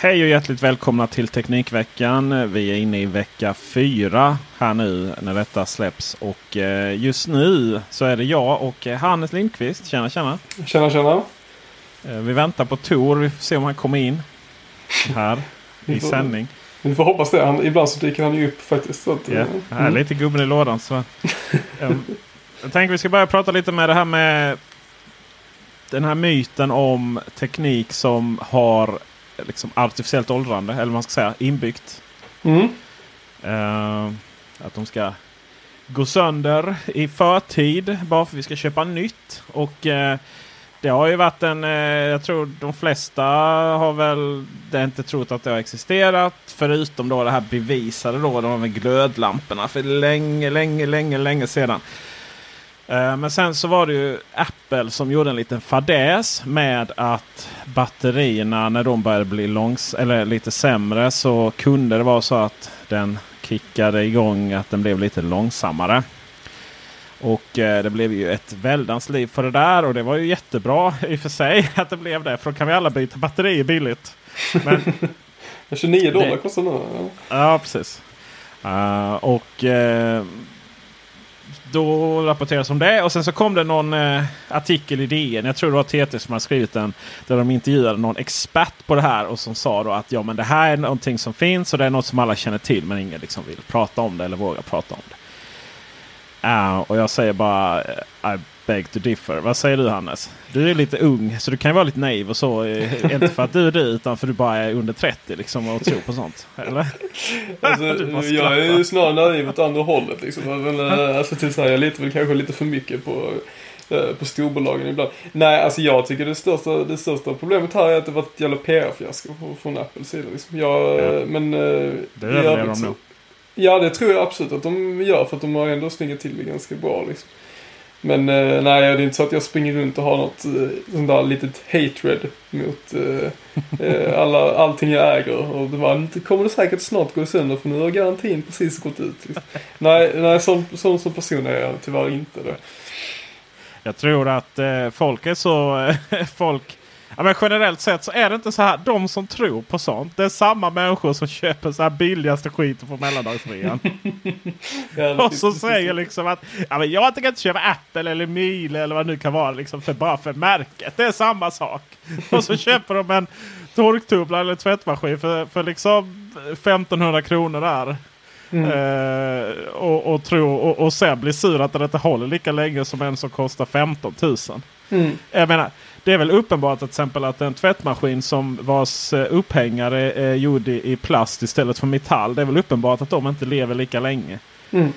Hej och hjärtligt välkomna till Teknikveckan. Vi är inne i vecka fyra här nu när detta släpps. Och eh, just nu så är det jag och eh, Hannes Lindqvist. Tjena tjena! Tjena tjena! Eh, vi väntar på Tor. Vi får se om han kommer in här i sändning. Vi får hoppas det. Han, ibland så dyker han ju upp faktiskt. Att, Ja, mm. är lite gubben i lådan. Så. Em, jag tänker vi ska börja prata lite med det här med den här myten om teknik som har liksom artificiellt åldrande. Eller vad man ska säga inbyggt. Mm. Eh, att de ska gå sönder i förtid bara för att vi ska köpa nytt. Och eh, det har ju varit en... Eh, jag tror de flesta har väl det inte trott att det har existerat. Förutom då det här bevisade då de med glödlamporna för länge, länge, länge, länge sedan. Eh, Men sen så var det ju Apple som gjorde en liten fadäs med att batterierna när de började bli långs eller lite sämre så kunde det vara så att den kickade igång att den blev lite långsammare. Och eh, det blev ju ett väldans liv för det där och det var ju jättebra i och för sig att det blev det. För då kan vi alla byta batterier billigt. Men 29 dollar kostar nu. Ja. Ja, precis. Eh, och eh, då rapporteras om det. Och sen så kom det någon eh, artikel i DN. Jag tror det var TT som hade skrivit den. Där de intervjuade någon expert på det här. Och som sa då att ja, men det här är någonting som finns. Och det är något som alla känner till. Men ingen liksom vill prata om det eller vågar prata om det. Uh, och jag säger bara uh, I beg to differ. Vad säger du Hannes? Du är lite ung så du kan ju vara lite naiv och så. eh, inte för att du är det utan för att du bara är under 30 liksom och tror på sånt. Eller? Alltså, Du jag är ju snarare naiv åt andra hållet. Liksom. Men, eh, alltså, till så här, jag litar väl kanske lite för mycket på, eh, på storbolagen ibland. Nej, alltså jag tycker det största, det största problemet här är att det var ett jävla PR-fiasko från- Apples sida. Liksom. Jag, Ja. Men... Det övrigt de nog. Ja, det tror jag absolut att de gör för att de har ändå slingat till det ganska bra. Liksom. Men eh, nej, det är inte så att jag springer runt och har något eh, sånt där litet hatred mot eh, eh, alla, allting jag äger. Och det, var, kommer det säkert snart gå sönder för nu har garantin precis gått ut. Liksom. nej, nej sån, sån som person är jag tyvärr inte. Det. Jag tror att eh, folk är så... folk, ja, men generellt sett så är det inte så här. De som tror på sånt. Det är samma människor som köper så här billigaste skiten på mellandagsrean. Ja, och så säger liksom att ja, men jag tänker inte köpa Apple eller Miele eller vad det nu kan vara. Liksom för, bara för märket. Det är samma sak. Och så köper de en torktumlare eller tvättmaskin för, för liksom 1500 kronor där. Eh, och, och, tro, och, och sen blir sur att det inte håller lika länge som en som kostar 15 000. Mm. Jag menar, det är väl uppenbart att exempel att en tvättmaskin som vars eh, upphängare är gjord i, plast istället för metall. Det är väl uppenbart att de inte lever lika länge. Mm.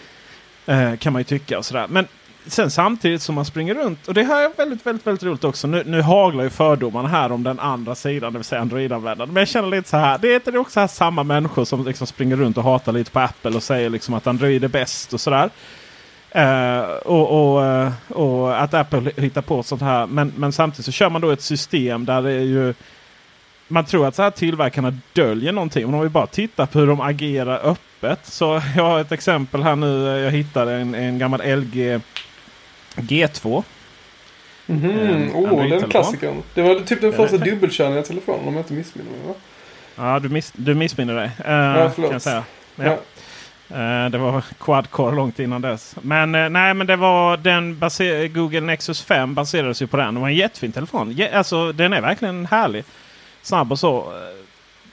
Eh, kan man ju tycka och sådär. Men sen samtidigt som man springer runt. Och det här är väldigt, väldigt, väldigt roligt också. Nu, nu haglar ju fördomarna här om den andra sidan. Det vill säga Android-användaren. Men jag känner lite så här. Det är inte också här samma människor som liksom springer runt och hatar lite på Apple och säger liksom att Android är bäst och sådär. Eh, och, och, eh, och att Apple hittar på sånt här. Men, men samtidigt så kör man då ett system där det är ju man tror att så här tillverkarna döljer någonting. Men om vi bara tittar på hur de agerar öppet. Så jag har ett exempel här nu. Jag hittade en, en gammal LG G2. Mhm, En oh, den klassikern. Det var typ den första dubbelkärniga telefonen om jag inte missminner mig va? Ja, du, miss, du missminner dig. eh, Ja, förlåt. kan jag säga. Ja. Eh, det var quad-core långt innan dess. Men eh, nej, men det var den baser- Google Nexus 5 baserades ju på den. Det var en jättefin telefon. Je- alltså, den är verkligen härlig. Snabb och så. Eh,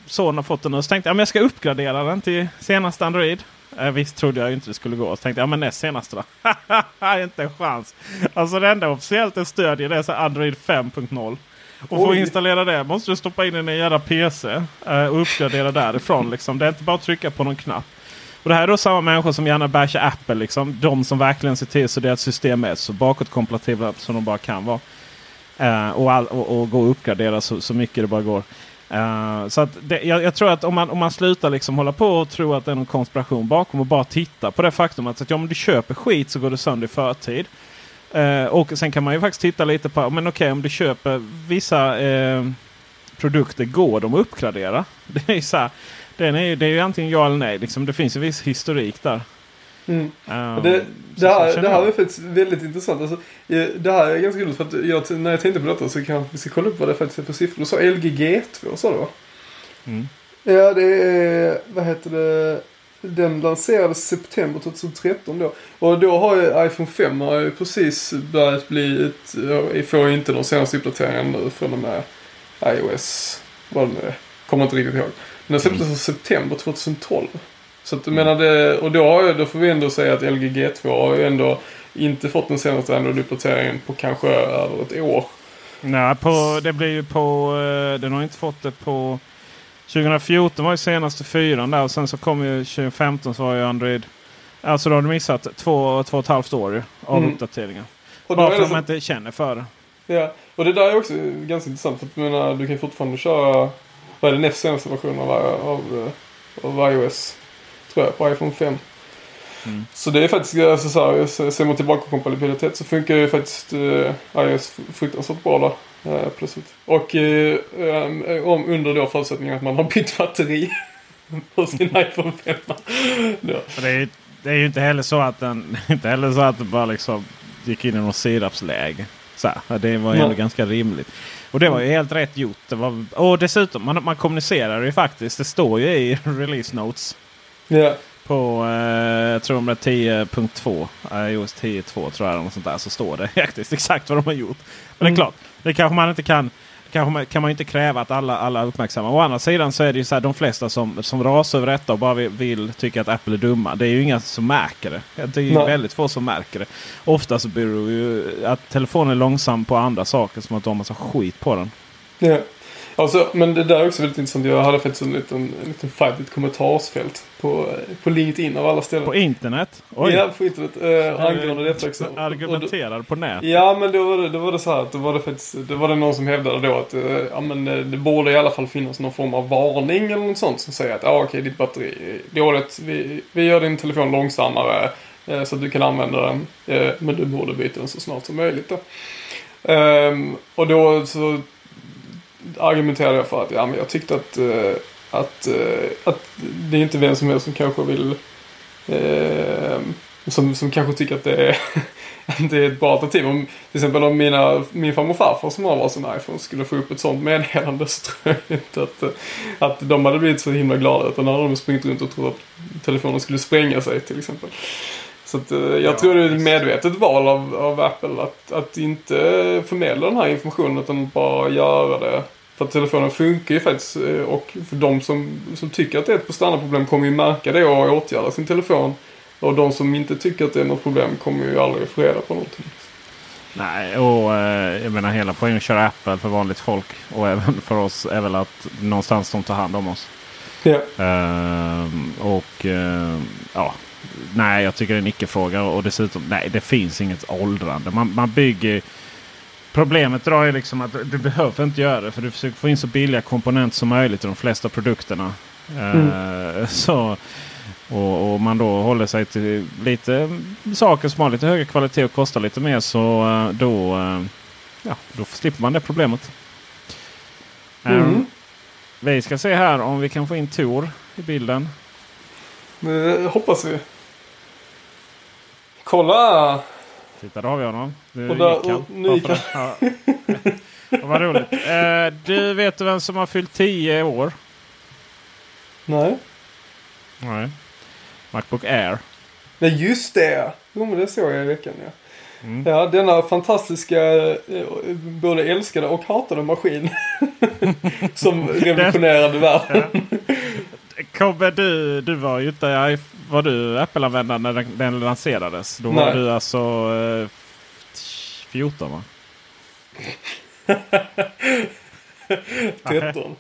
Sonen har fått den och så tänkte jag men jag ska uppgradera den till senaste Android. Eh, visst trodde jag inte det skulle gå. Så tänkte jag ja, men näst senaste då. inte en chans. Alltså det enda officiellt den stödjer det är så Android 5.0. Och för att installera det måste du stoppa in den i en jävla PC eh, och uppgradera därifrån. Liksom. Det är inte bara att trycka på någon knapp. Och det här är då samma människor som gärna bashar Apple. Liksom. De som verkligen ser till så deras system är så bakåtkompatibla som de bara kan vara. Uh, och, all, och, och gå och uppgradera så, så mycket det bara går. Uh, så att det, jag, jag tror att om man, om man slutar liksom hålla på och tro att det är någon konspiration bakom och bara titta på det faktum att, att ja, om du köper skit så går det sönder i förtid. Uh, och sen kan man ju faktiskt titta lite på, men okej om du köper vissa produkter, går de att uppgradera? Det är så här, den är, det är ju antingen ja eller nej. Liksom, det finns en viss historik där. Mm. Och Det, det, här, det här är faktiskt väldigt intressant. Alltså, det här är ganska roligt för att jag, när jag tänkte på detta så kan vi ska kolla upp vad det faktiskt är för siffror. Du sa LG G2 sa du va? Mm. Ja det är, vad heter det, den lanserades september 2013 då. Och då har ju iPhone 5 har ju precis börjat bli ett, jag får inte de senaste uppdateringarna nu från och med iOS, vad det nu är. Kommer inte riktigt ihåg. Den släpptes i september 2012. Så att, menar det, och då, då får vi ändå säga att LG G2 har ju ändå inte fått den senaste Android-uppdateringen på kanske över ett år. Nej, på, det blir ju på... eh, den har inte fått det på... 2014 var ju senaste fyran där och sen så kom ju 2015 så var ju Android... Alltså då har du missat två, två och ett halvt år av Mm. uppdateringar. Och Bara för att så- man inte känner för det. Ja, och det där är också ganska intressant. För att, menar, du kan ju fortfarande köra, vad är det näst senaste versionen av, av, av iOS? Tror jag, på iPhone 5. Mm. Så det är faktiskt, alltså, så här, ser man tillbaka på kompatibilitet så funkar ju faktiskt eh, iOS fruktansvärt bra där. Eh, plötsligt. Och eh, eh, om under då förutsättningen att man har bytt batteri på sin iPhone 5. ja. Det, är, ju- det är ju inte heller så att den... Inte heller så att det bara liksom gick in i någon sirapsläge. Så här, det var ju ändå ganska rimligt. Och det var ju helt rätt gjort. Det var, och dessutom, man, man kommunicerar ju faktiskt. Det står ju i release notes. ja. På, eh, jag tror de är 10.2, eh, iOS 10.2 tror jag. Något sånt där, så står det faktiskt exakt vad de har gjort. Men det är Mm. klart, det kanske man inte kan. Kanske man, kan man inte kräva att alla, alla uppmärksammar. Å andra sidan så är det ju så här, de flesta som, som rasar över detta och bara vill, vill tycka att Apple är dumma. Det är ju inga som märker det. Det är ju Nej. väldigt få som märker det. Ofta så beror ju att telefonen är långsam på andra saker. Som att de har massa skit på den. Ja. Alltså, men det där är också väldigt intressant. Jag hade faktiskt en liten, en liten fight ett kommentarsfält på, på LinkedIn av alla ställen. På internet? Oj! Ja, på internet. Eh, angående detta också. Argumenterar på nät. Ja, men då var, det, då var det så här att då var det faktiskt, då var det någon som hävdade då att eh, ja, men, eh, det borde i alla fall finnas någon form av varning eller något sånt som säger att ja, okej, ditt batteri är dåligt. Vi, vi gör din telefon långsammare eh, så att du kan använda den. Eh, men du borde byta den så snart som möjligt då. Ehm, och då så argumenterade jag för att ja, men jag tyckte att, eh, att, eh, att det är inte vem som helst som kanske vill eh, som, som kanske tycker att det är, att det är ett bra alternativ. Om, till exempel om mina, min farmor och farfar som har varsin iPhone skulle få upp ett sånt meddelande så tror jag inte att, eh, att de hade blivit så himla glada. Utan då hade de sprungit runt och trott att telefonen skulle spränga sig till exempel. Så att, jag tror det är ett medvetet val av, av Apple att, att inte förmedla den här informationen utan bara göra det. För att telefonen funkar ju faktiskt eh, och för de som, som tycker att det är ett prestandaproblem kommer ju märka det och åtgärda sin telefon. Och de som inte tycker att det är något problem kommer ju aldrig få reda på någonting. Nej, och eh, jag menar hela poängen att köra Apple för vanligt folk och även för oss är väl att någonstans de tar hand om oss. Ja. Ehm, och ehm, ja, nej jag tycker det är en icke-fråga. Och dessutom, nej det finns inget åldrande. Man, man bygger... Problemet då är liksom att du behöver inte göra det. För du försöker få in så billiga komponenter som möjligt i de flesta produkterna. Ehm, så och, och man då håller sig till lite saker som har lite högre kvalitet och kostar lite mer så eh, då, eh, ja, då slipper man det problemet. Mm. Um, vi ska se här om vi kan få in Tor i bilden. Det hoppas vi. Kolla! Titta, där har vi honom. Nu Och där- gick han. och nu? Ja. Var roligt. Eh, du vet vem som har fyllt 10 år? Nej. Nej. Macbook Air. Nej just det! Jo men det såg jag i veckan ja. Mm. Ja, denna fantastiska, eh, både älskade och hatade maskin. som revolutionerade världen. Kobbe, du, du var ju inte... Var du Apple-användare när den, den lanserades? Då var Nej. du alltså eh, 14 va? 13.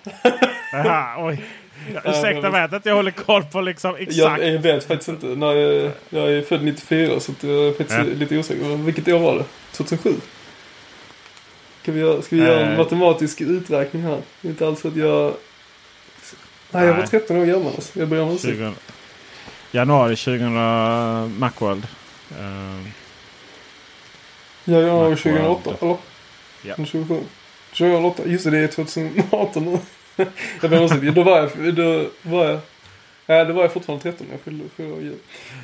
Aha, oj. Ja, Ursäkta mig att jag håller koll på liksom exakt. Jag, jag vet faktiskt inte. När jag, jag är född 94 så jag är faktiskt Ja. lite osäker. Vilket år var det? 2007? Ska vi göra, ska vi göra en Eh. matematisk uträkning här? Det är inte alls att jag... Nej, jag var Nej. 13 år gammal alltså. Jag med musik. 20, januari 2000 Macworld. Uh, Ja, Macworld. 2008, eller? Ja. Eller 27. 2008, just det, det är 2018 nu. jag ber om ursäkt. Då var jag, då var jag, ja, då var jag fortfarande 13 när jag fyllde fyra år.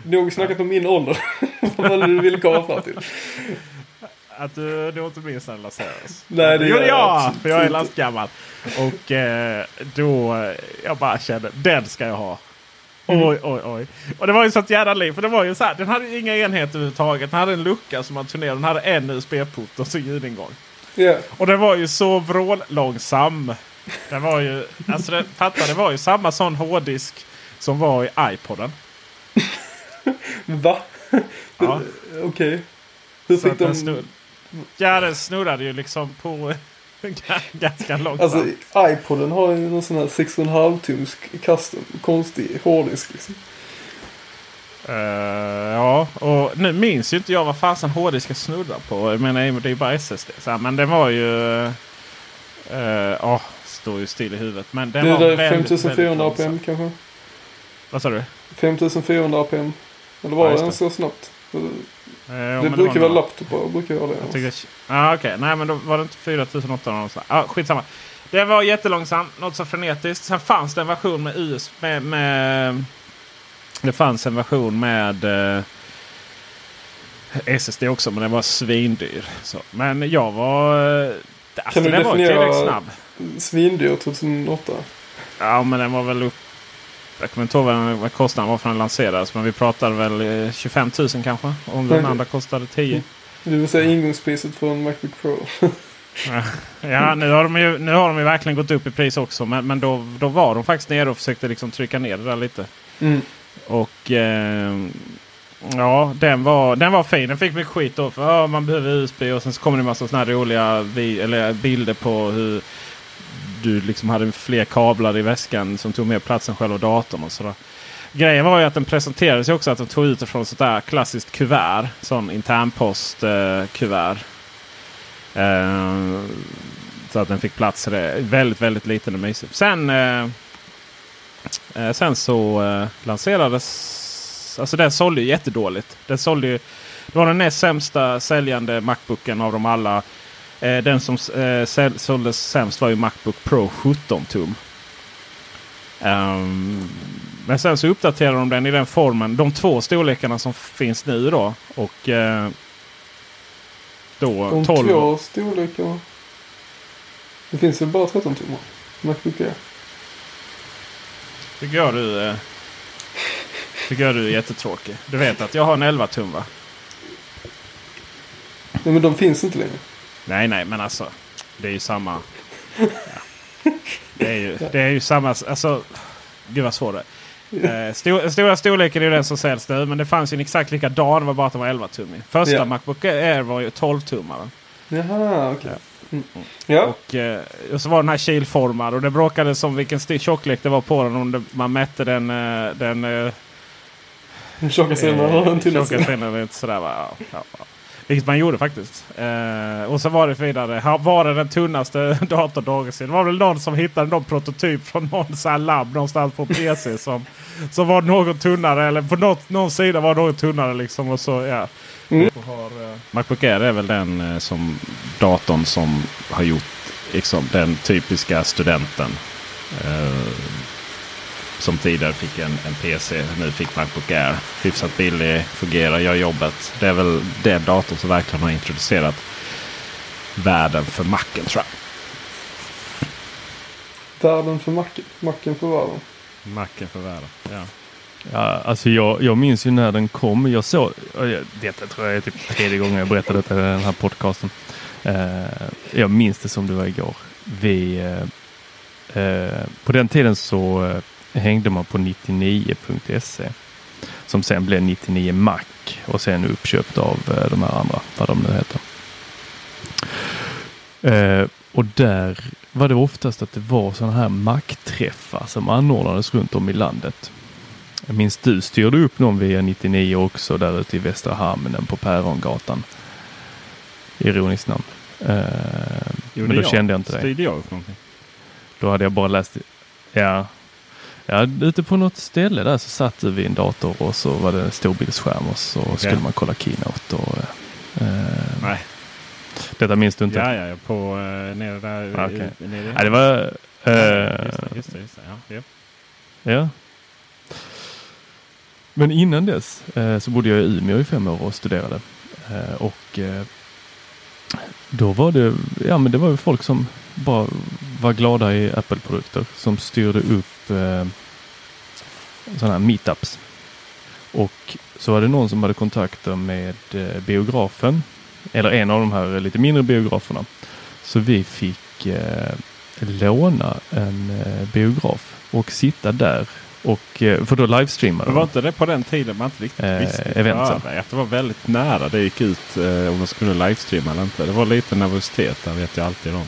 Nog snackat om min ålder. Vad var det du ville komma fram till? att du, du inte minns när lanserades. Nej, det gjorde gör jag jag! För jag är lastgammal. Och eh, då eh, jag bara kände den ska jag ha. Mm. Oj, oj, oj. Och det var ju sånt jävla liv. För det var ju så här, den hade inga enheter överhuvudtaget. Den hade en lucka som man turnerade. Den hade en USB-port och så ljudingång. Ja. Och den var ju så vrållångsam. Den var ju, alltså det, fatta, det var ju samma sån hårddisk som var i iPoden. Va? Ja. Okej. Hur Så fick de... snurr, ja, den snurrade ju liksom på ganska långsamt. Alltså iPoden har ju någon sån här 6,5 tums custom. Konstig hårddisk liksom. Eh, ja, och nu minns ju inte jag vad fasen hårddiskar snurrar på. Jag menar, det är ju bara SSD. Så men det var ju... eh, Ja, står ju still i huvudet. Men den Det var är där väldigt, 5400 väldigt APM kanske? Vad sa du? 5400 APM. Eller var Ja, den så snabbt? Det, Eh, det brukar var vara laptopar, brukar vara det. Jag tycker, ah, Okej, nej men då var det inte 4800 någonstans. Ah, skitsamma. Det var jättelångsam, något så frenetiskt. Sen fanns det en version med US med, med Det fanns en version med eh, SSD också, men den var svindyr. Så. Men jag var... eh, Alltså, Kan du den var definiera- tillräckligt snabb. Svindyr 2008. Ja, men den var väl upp... Jag kommer inte ihåg vad, den- vad kostnaden var för den lanserades. Men vi pratade väl eh, 25 000 kanske. Om den Okej. andra kostade 10. Det vill säga ingångspriset för en Macbook Pro. Ja, nu har, de ju, nu har de ju verkligen gått upp i pris också. Men, men då, då var de faktiskt nere och försökte liksom trycka ner det där lite. Mm. Och eh, ja, den var, den var fin. Den fick mycket skit då. För ja, man behöver USB och sen så kommer det en massa såna här roliga vi, eller bilder på hur du liksom hade fler kablar i väskan som tog mer plats än själva datorn och sådär. Grejen var ju att den presenterades också att de tog ut det från sånt där klassiskt kuvert. Sån internpost eh, kuvert. Eh, så att den fick plats i det. Väldigt, väldigt liten och mysig. Sen, eh, eh, sen så eh, lanserades... Alltså den sålde ju jättedåligt. Den sålde ju, det var den näst sämsta säljande Macbooken av dem alla. Eh, den som eh, såldes sämst var ju Macbook Pro 17 tum. Ehm, men sen så uppdaterade de den i den formen. De två storlekarna som finns nu då. Och eh, då De 12. två storlekar. Det finns väl bara 13 tummar? Macbook Air. Tycker jag du, eh, tycker jag du är jättetråkig. Du vet att jag har en 11 tum va? Nej men de finns inte längre. Nej, nej, men alltså. Det är ju samma. Ja. Det, är ju, det är ju samma. Alltså, gud vad svårt det är. Eh, stor, stora storleken är den som säljs nu. Men det fanns ju en exakt likadan. Det var bara att den var 11 tum. Första Ja. Macbook Air var ju 12 tummare. Jaha, okej. Mm. Ja. Och, eh, och så var den här kilformad. Och det bråkade som vilken tjocklek det var på den. Om det, man mätte den... eh, den eh, Den tjocka sidan till Tjocka sidan sådär va? Ja, ja, ja. Vilket man gjorde faktiskt. Eh, och så var det vidare. Var det den tunnaste datorn någonsin? Det var väl någon som hittade någon prototyp från någon labb någonstans på PC. som, som var något tunnare. Eller på något, någon sida var något tunnare liksom. Och så, ja. Har, eh, Macbook Air är väl den eh, som datorn som har gjort liksom, den typiska studenten. Som tidigare fick en, en PC. Nu fick Macbook Air. Hyfsat billig, fungerar, gör jobbet. Det är väl den datorn som verkligen har introducerat världen för Macen tror jag. Världen för macken. Macken för världen. Macen för världen, ja. Ja, alltså jag, jag minns ju när den kom. Jag såg, detta tror jag är typ tredje gången jag berättade detta i den här podcasten. Eh, jag minns det som det var igår. Vi, eh, eh, på den tiden så hängde man på 99.se som sen blev 99 Mac och sen uppköpt av eh, de här andra, vad de nu heter. Eh, och där var det oftast att det var sådana här Mac-träffar som anordnades runt om i landet. Jag minns du styrde upp någon via 99 också där ute i Västra Hamnen på Pärongatan. Ironiskt namn. Eh, men då jag. kände jag inte dig. Styrde jag upp någonting? Då hade jag bara läst. Ja, ja, ute på något ställe där så satt du vid en dator och så var det en storbildsskärm och så skulle man kolla Keynote. Och, eh, Nej. Detta minns du inte? Ja, ja, på uh, nere där. Ah, okej. i- nere Ja, det var... eh, Just det, just det. Just det. Ja, ja. Ja. Men innan dess eh, så bodde jag i Umeå i fem år och studerade. Eh, och eh, då var det, ja men det var ju folk som bara var glada i Apple-produkter som styrde upp eh, sådana här meetups. Och så var det någon som hade kontakter med eh, biografen, eller en av de här lite mindre biograferna. Så vi fick eh, låna en eh, biograf och sitta där och eh, för då livestreamade de. var inte det på den tiden man inte riktigt Eh, visste eventen. att det var väldigt nära det gick ut eh, om man skulle livestreama eller inte. Det var lite nervositet där vet jag alltid om.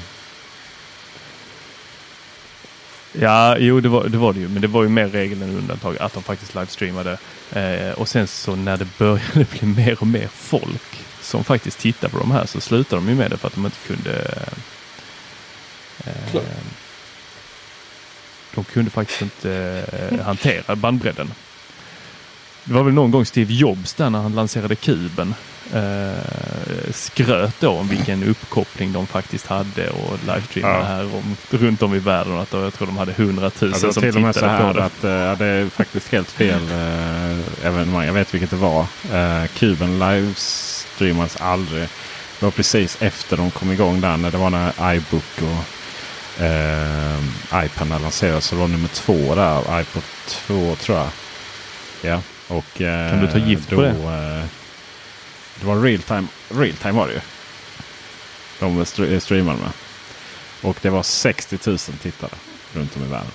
Ja, jo det var, det var det ju, men det var ju mer regel än undantag att de faktiskt livestreamade. Eh, och sen så när det började bli mer och mer folk som faktiskt tittar på de här så slutade de ju med det för att de inte kunde eh, de kunde faktiskt inte eh, hantera bandbredden. Det var väl någon gång Steve Jobs där när han lanserade kuben eh, skröt då om vilken uppkoppling de faktiskt hade och livestreamade Ja. här om, runt om i världen. Att då, jag tror de hade 100 000 Alltså, som så tittade på här det. att eh, ja, det är faktiskt helt fel eh, evenemang. Jag vet vilket det var. Eh, Kuben livestreamas aldrig. Det var precis efter de kom igång där när det var när iBook och eh, iPad lanserades. Så det var nummer två där. iPod 2 tror jag. Ja. Och, eh, Kan du ta gift då, på det? Eh, det var real time. Real time var det ju. De str- streamade med. Och det var 60 000 tittare runt om i världen.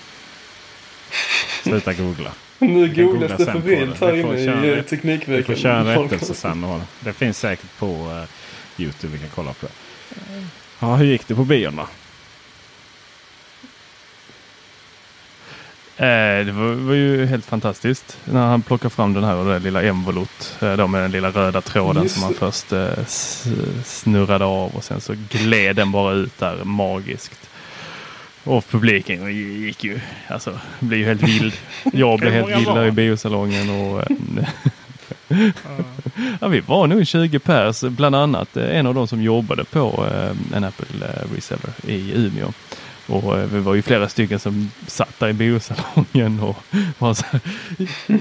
Sluta googla. Nu googlas det febrilt här inne i eh, rätt- Vi Teknikveckan. får köra en rättelse sen. och Det finns säkert på eh, Youtube. Vi kan kolla på det. Ja, hur gick det på bion då? Det var, var ju helt fantastiskt när han plockade fram den här och det lilla envolot. Eh, med den lilla röda tråden Just som han först eh, snurrade av och sen så gled den bara ut där magiskt. Och publiken gick ju, alltså blev ju helt vild. Jag blev helt vild där i biosalongen. Och, eh, ja, vi var nog 20 pers, bland annat eh, en av de som jobbade på eh, en Apple eh, reseller i Umeå. Och eh, vi var ju flera stycken som satt där i biosalongen och var så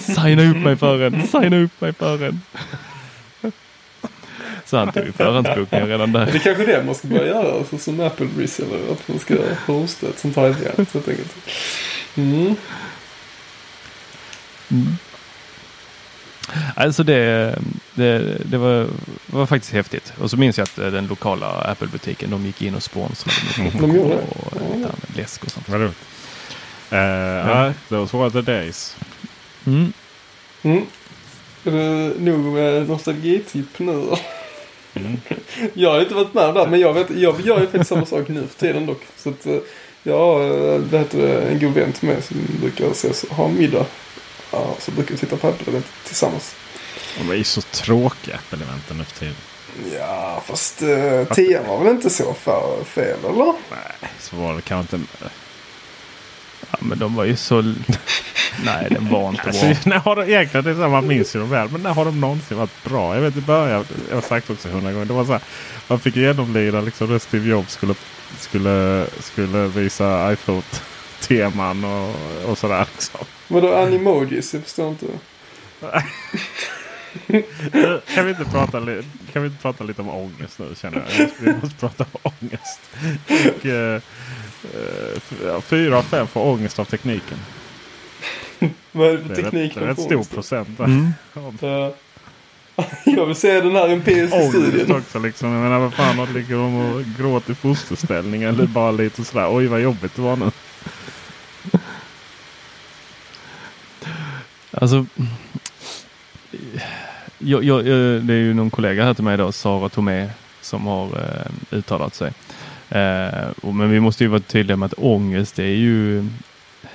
signa upp mig för en, signa upp mig för en. Så han tog ju förhandsbokningar redan Det är där. kanske det man ska börja göra alltså, som Apple reseller. Att man ska hosta ett sånt här event helt enkelt. Mm. Alltså det, det, det var, var faktiskt häftigt. Och så minns jag att eh, den lokala Apple-butiken, de gick in och sponsrade med det? och lite annat läsk och sånt. Vad roligt. Uh, ja. Those were the days. Mm. Mm. Är det nog med nostalgitipp nu? Mm. Jag har inte varit med där, men jag, vet, jag gör ju faktiskt samma sak nu för tiden dock. Så att eh, jag har eh, det heter det, en god vän till mig som brukar ses, ha middag. Ja, så brukar vi titta på Apple-event tillsammans. De är ju så tråkiga Apple-eventen nu för tiden. Ja, fast uh, 10 var väl inte så för fel, eller? Nej, så var det kanske inte. Ja, men de var ju så... Nej, den var inte Alltså, bra. när har de, egentligen, det är så här, man minns ju dem väl. Men när har de någonsin varit bra? Jag vet i början, jag har sagt också hundra gånger. Det var så här, man fick genomlida liksom när Steve Jobs skulle, skulle, skulle visa iPhone-teman och, och sådär. Liksom. Vadå animojis? Jag förstår inte. Kan vi, inte prata, kan vi inte prata lite om ångest nu känner jag. jag måste, vi måste prata om ångest. Och, eh, eh, fyra av fem får ångest av tekniken. Vad är det för teknik det är rätt stor procent. Mm. Ja. Jag vill se den här empiriska Ångest studien. också liksom. Jag menar vad fan har ligger de och gråter i fosterställning eller bara lite sådär. Oj vad jobbigt det var nu. Alltså, jag, jag, det är ju någon kollega här till mig då, Sara Tomé, som har eh, uttalat sig. Eh, men vi måste ju vara tydliga med att ångest det är ju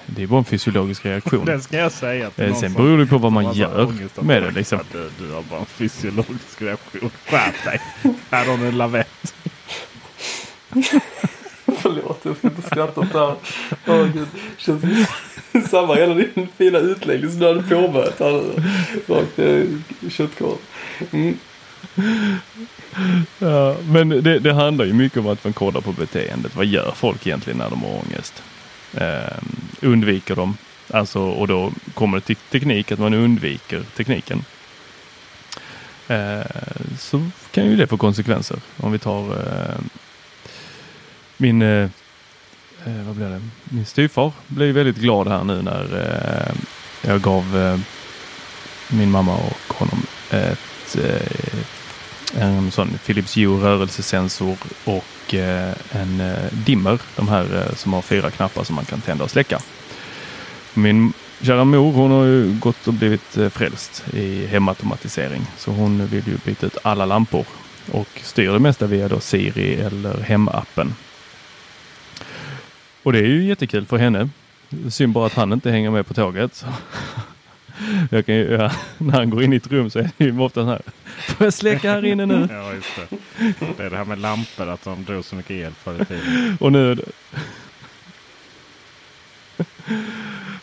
det är bara en fysiologisk reaktion. Det ska jag säga till Eh, Sen beror det på vad man gör med det liksom. Du, du har bara en fysiologisk reaktion. Skärp dig. Här har du en lavett. Förlåt, jag ska inte skratta åt det här. Åh gud. Känns samma hela din fina utläggning som du hade påbörjat här nu. Rakt eh, i köttkorven. Mm. Ja, men det, det handlar ju mycket om att man kollar på beteendet. Vad gör folk egentligen när de har ångest? Eh, undviker de? Alltså, och då kommer det till teknik, att man undviker tekniken. Eh, så kan ju det få konsekvenser. Om vi tar eh, min, eh, eh, vad blev det? min styvfar blev väldigt glad här nu när eh, jag gav eh, min mamma och honom ett eh, en sån Philips Hue rörelsesensor och eh, en eh, dimmer. De här eh, som har fyra knappar som man kan tända och släcka. Min kära mor hon har ju gått och blivit eh, frälst i hemautomatisering. Så hon vill ju byta ut alla lampor och styr det mesta via då Siri eller hemappen. Och det är ju jättekul för henne. Synd bara att han inte hänger med på tåget. Jag kan ju, ja, när han går in i ett rum så är det ju ofta så här. Får jag släcka här inne nu? Ja, just det. Det är det här med lampor, att de drog så mycket el förr i tiden. Och nu...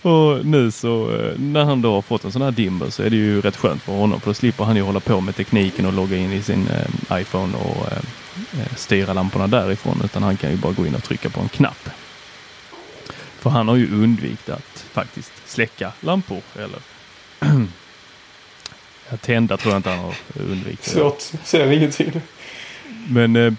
Och nu så eh, när han då har fått en sån här dimmer så är det ju rätt skönt för honom för då slipper han ju hålla på med tekniken och logga in i sin eh, iPhone och eh, eh, styra lamporna därifrån utan han kan ju bara gå in och trycka på en knapp. För han har ju undvikit att faktiskt släcka lampor eller ja, tända tror jag inte han har undvikit. Svårt. Ser ingenting. Men, eh,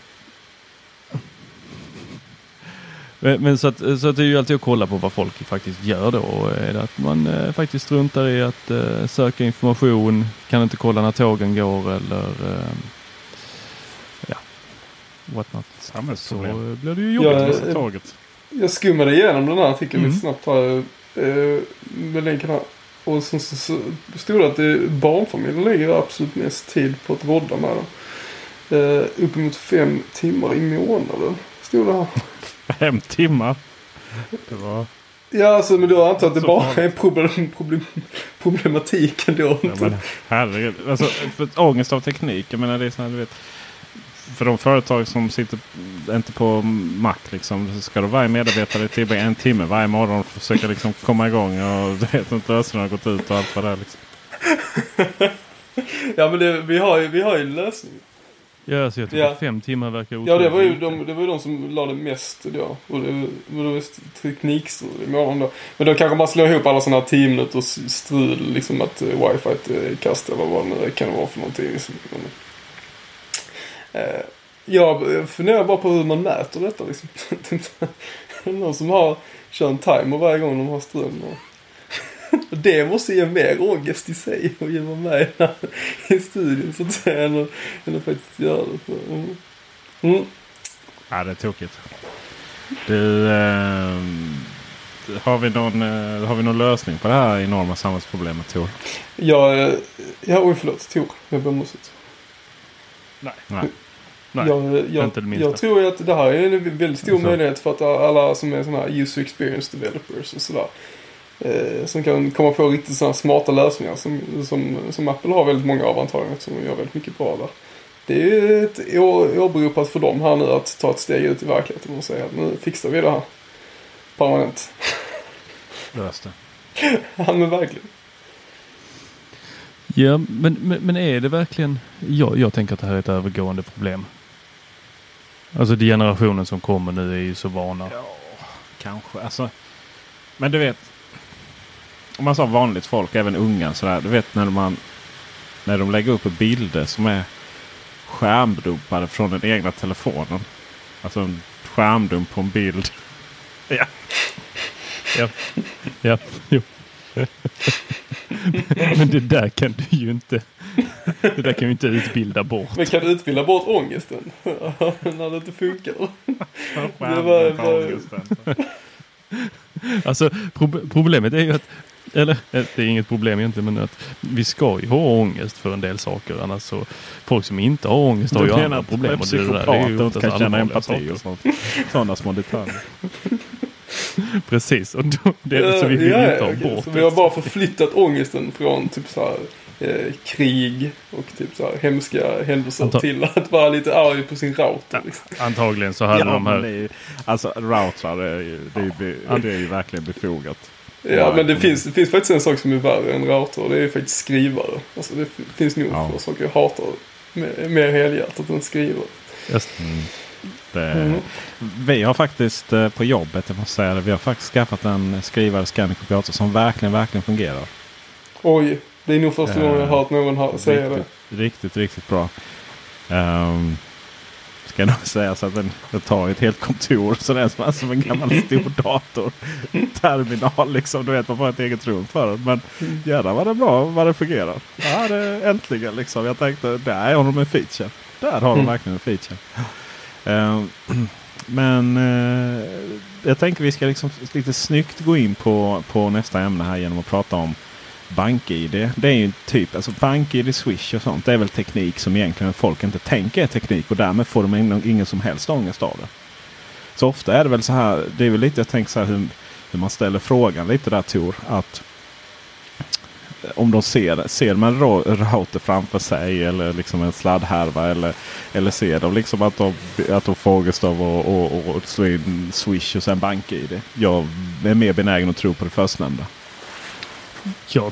men, men så, att, så att det är ju alltid att kolla på vad folk faktiskt gör då. Och Är det att man eh, faktiskt struntar i att eh, söka information, kan inte kolla när tågen går eller eh, ja, what not. Så Samhällsproblem. eh, blir det ju jobbigt. Ja, med eh, Tåget. Jag skummade igenom den här artikeln Mm. lite snabbt här. Eh, med länken här. Och sen så, så stod det att det, barnfamiljer lägger absolut mest tid på att rodda med dem. Eh, uppemot fem timmar i månaden. Stod det här. Fem timmar. Det var... Ja, alltså men då antar jag att det Så bara är problem, problem, problematiken då. Ja, men, herregud. Alltså, ångest av teknik. Jag menar det är sån här, du vet. För de företag som sitter inte på Mac liksom. Så ska då varje medarbetare tillbringa en timme varje morgon och försöka liksom komma igång. Och du vet inte lösningen har gått ut och allt vad det är. Liksom. Ja men det, vi, har ju, vi har ju en lösning. Ja, så jag tycker Ja. fem timmar verkar Ja det var ju otroligt. de, det var ju de som la det mest då. Och det, det var teknikstrul i morgon då. Men då kanske man slår ihop alla sådana här 10 minuters strul. Liksom att uh, wifi är kast eller vad det nu kan vara för någonting. Liksom. Eh, jag funderar bara på hur man mäter detta liksom. Det är någon som har, kör en timer varje gång de har ström. Och det måste ge mer ångest i sig att ge mig med i studion så att säga. Än att, än att faktiskt göra det. Mm. Mm. Ja, det är tokigt. Du, ehm, har, vi någon, eh, har vi någon lösning på det här enorma samhällsproblemet Tor? Jag, eh, ja, oj förlåt, Tor. Jag ber om ursäkt. Nej. Nej. Nej, jag, jag, inte det minsta. jag tror att det här är en väldigt stor Så. möjlighet för att alla som är sådana här user experience developers och sådär. Eh, som kan komma på riktigt sådana smarta lösningar som, som, som Apple har väldigt många av antagligen. Som gör väldigt mycket bra där. det är ju ett åberopat för dem här nu att ta ett steg ut i verkligheten och säga att nu fixar vi det här. Permanent. Lös det. Ja men verkligen. Ja, men, men, men är det verkligen... Jag, jag tänker att det här är ett övergående problem. Alltså de generationen som kommer nu är ju så vana. Ja, kanske. Alltså, men du vet. Om man sa vanligt folk, även unga sådär. Du vet när man när de lägger upp bilder som är skärmdumpade från den egna telefonen. Alltså en skärmdump på en bild. Ja. Ja, ja, jo. Men det där kan du ju inte. Det där kan ju inte utbilda bort. Men kan du utbilda bort ångesten? När det inte funkar. Skärmdump på var- ångesten. Alltså pro- problemet är ju att, eller eh, det är inget problem egentligen, men att vi ska ju ha ångest för en del saker. Annars så, folk som inte har ångest har Du ju andra problem. Och det där är ju psykopater inte kan känna empati saker. och sånt. Sådana små detaljer. Precis, och då, det, så vi vill Ja, inte ha okej. bort Så det. vi har bara förflyttat ångesten från typ så här, eh, krig och typ så här hemska händelser Anta- till att vara lite arg på sin router. Liksom. Antagligen så hade Ja, de det här... är ju, alltså routrar är ju, det är, ju det är ju verkligen befogat. Ja, men det finns, det finns faktiskt en sak som är värre än router och det är faktiskt skrivare. Alltså det finns nog Ja. få saker jag hatar mer, mer helhjärtat än skrivare. Just, Det, Mm. Vi har faktiskt eh, på jobbet, jag måste säga det, vi har faktiskt skaffat en skrivare scanner kopiator som verkligen, verkligen fungerar. Oj, det är nog första gången jag Eh, hört någon ha, säga det. riktigt, riktigt, riktigt bra. Um, ska nog säga så att den, den tar ett helt kontor. Så det är som, en gammal stor dator. Terminal liksom. Du vet man får ett eget rum för den. Men jävlar vad det är bra vad det fungerar. Ja, det, äntligen liksom. Jag tänkte där har de en feature. Där har de Mm. verkligen en feature. Ehm, men eh, jag tänker vi ska liksom lite snyggt gå in på, på nästa ämne här genom att prata om BankID. Det är ju typ alltså BankID, Swish och sånt. Det är väl teknik som egentligen folk inte tänker är teknik och därmed får de ingen, ingen som helst ångest av det. Så ofta är det väl så här. Det är väl lite jag tänker så här hur, hur man ställer frågan lite där Tor. Att om de ser, ser man router framför sig eller liksom en sladdhärva eller, eller ser de liksom att de, att de får ångest av att och, och, och slå in Swish och sen BankID. Jag är mer benägen att tro på det förstnämnda. Jag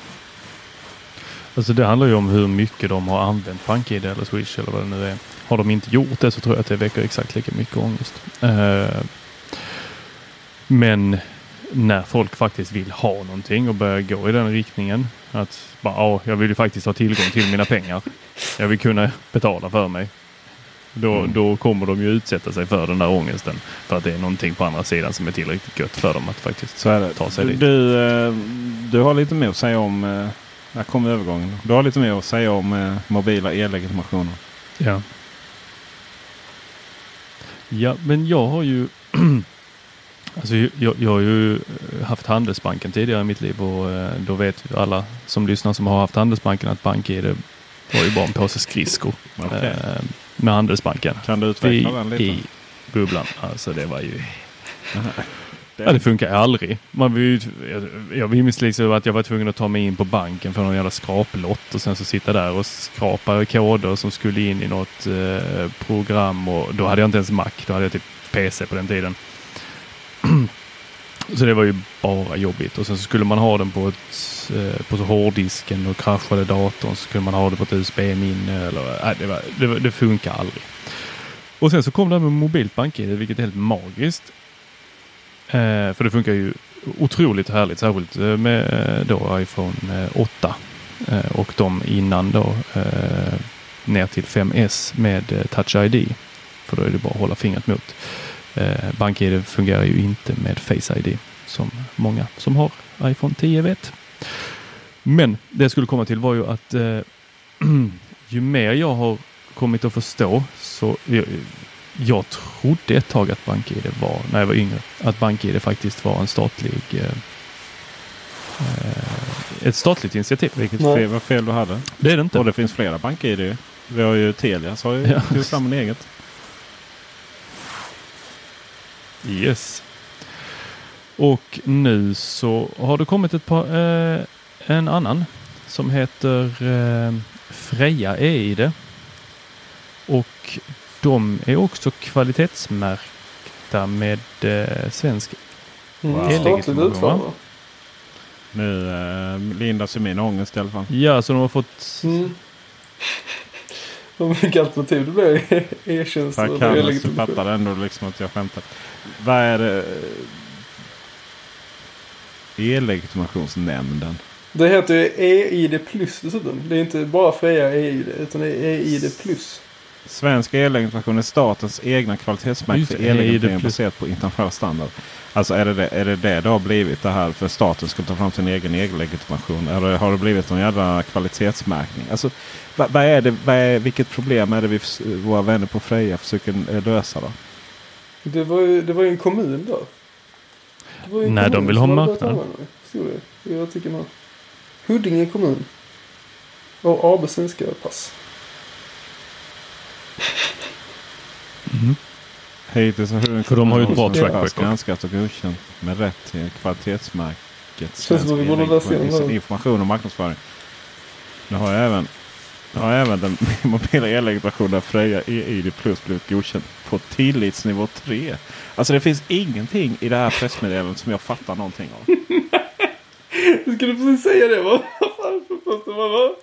Alltså det handlar ju om hur mycket de har använt BankID eller Swish eller vad det nu är. Har de inte gjort det så tror jag att det väcker exakt lika mycket ångest. Eh, men när folk faktiskt vill ha någonting och börjar gå i den riktningen. Att bara, ja, jag vill ju faktiskt ha tillgång till mina pengar. Jag vill kunna betala för mig. Då, Mm. då kommer de ju utsätta sig för den där ångesten. För att det är någonting på andra sidan som är tillräckligt gött för dem att faktiskt ta sig Du, dit. du, eh, du har lite mer att säga om... Här kommer övergången. Du har lite mer att säga om eh, mobila e-legitimationer. Ja. Ja, men jag har ju Alltså jag, jag har ju eh, haft Handelsbanken tidigare i mitt liv och eh, då vet ju alla som lyssnar som har haft Handelsbanken att BankID var ju bara en påse skridskor Okej. eh, med Handelsbanken. Kan du I, utveckla den lite? I bubblan. Alltså det var ju... Det- Ja, det funkar aldrig. Man vill, jag, jag minns liksom att jag var tvungen att ta mig in på banken för någon jävla skraplott och sen så sitta där och skrapa koder som skulle in i något eh, program och då hade jag inte ens Mac. Då hade jag typ PC på den tiden. så det var ju bara jobbigt och sen så skulle man ha den på, ett, eh, på så hårddisken och kraschade datorn så skulle man ha det på ett USB-minne eller nej, det, var, det, det funkar aldrig. Och sen så kom det här med mobilt bank-id vilket är helt magiskt. Eh, för det funkar ju otroligt härligt, särskilt eh, med eh, då iPhone eh, 8 eh, och de innan då eh, ner till 5S med Touch ID. För då är det bara att hålla fingret mot. Eh, BankID fungerar ju inte med Face ID som många som har iPhone 10 vet. Men det jag skulle komma till var ju att eh, ju mer jag har kommit att förstå så jag, trodde ett tag att BankID var, när jag var yngre, att BankID faktiskt var en statlig eh, eh, ett statligt initiativ. Vilket fel, vad fel du hade. Det är det inte. Och det finns flera bank-id. ju. Vi har ju Telia så har ju Ja. gjort samma eget. Yes. Och nu så har det kommit ett par, eh, en annan som heter eh, Freja EID. och de är också kvalitetsmärkta med eh, svensk Mm. Wow. E-legitimation? Nu eh, lindas ju min ångest i alla fall. Ja, så de har fått... Mm. Och vilka alternativ det. E-tjänster För och Kammers e-legitimation. fattar ändå liksom att jag skämtar. Vad är det? E-legitimationsnämnden. Det heter ju EID plus dessutom. Det är inte bara Freja EID utan det är EID plus. Svensk e-legitimation är statens egna kvalitetsmärke Just för EID+. baserat på internationell standard. Alltså är det det, är det det det har blivit det här för staten ska ta fram sin egen e-legitimation? Eller har det blivit någon jävla kvalitetsmärkning? Alltså, vad, vad är det, vad är, vilket problem är det vi, våra vänner på Freja försöker eh, lösa då? Det var ju, det var ju en kommun där. Det var ju en Nej, de kommun vill som ha marknad. Huddinge kommun. Och AB Svenska Pass. Hittills har För de har ju ett bra track record. granskat och godkänt med rätt till kvalitetsmärket igenom det här. information och marknadsföring. Nu har jag även, nu har även den mobila e-legitimationen Freja EID Plus blivit godkänd på tillitsnivå 3. Alltså det finns ingenting i det här pressmeddelandet som jag fattar någonting av. Du skulle precis säga det va? Vad fan man?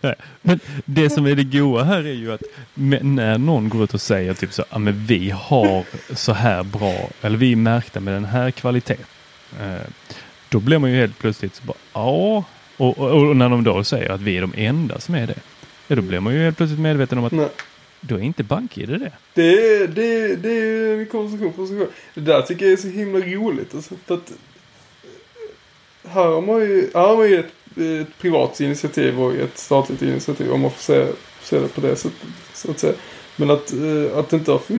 Nej. Men det som är det goa här är ju att när någon går ut och säger typ så, ja men vi har så här bra, eller vi är märkta med den här kvaliteten. Eh, då blir man ju helt plötsligt så bara, ja. Och, och, och när de då säger att vi är de enda som är det. Ja, då blir man ju helt plötsligt medveten om att Nej. då är inte BankID det. Det är, det, är- det är en konversation för sig själv. Det där tycker jag är så himla roligt. Alltså, för att eh, här har man ju, här har man ju ett, ett privat initiativ och ett statligt initiativ om man får se, se det på det sättet. Så att säga. Men att, eh, att det inte har funnits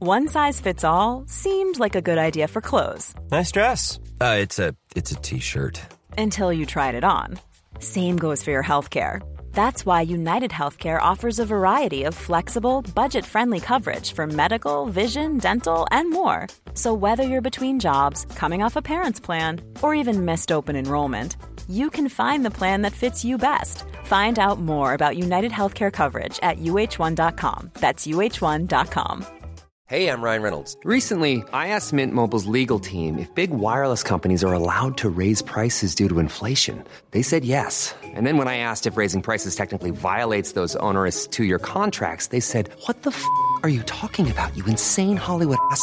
One size fits all seemed like a good idea for clothes Nice dress. Uh, it's a it's a t-shirt. until you tried it on. Same goes for your healthcare. That's why United Healthcare offers a variety of flexible, budget friendly coverage for medical, vision, dental, and more. So, whether you're between jobs, coming off a parent's plan, or even missed open enrollment, you can find the plan that fits you best. Find out more about United Healthcare coverage at uh1.com. That's uh1.com. Hey, I'm Ryan Reynolds. Recently, I asked Mint Mobile's legal team if big wireless companies are allowed to raise prices due to inflation. They said yes. And then when I asked if raising prices technically violates those onerous two year contracts, they said, What the f are you talking about, you insane Hollywood ass?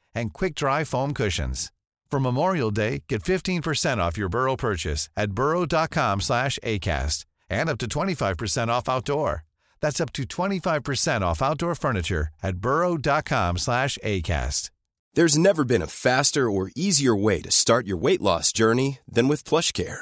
and quick-dry foam cushions. For Memorial Day, get 15% off your Burrow purchase at burrow.com slash ACAST and up to 25% off outdoor. That's up to 25% off outdoor furniture at burrow.com slash ACAST. There's never been a faster or easier way to start your weight loss journey than with PlushCare.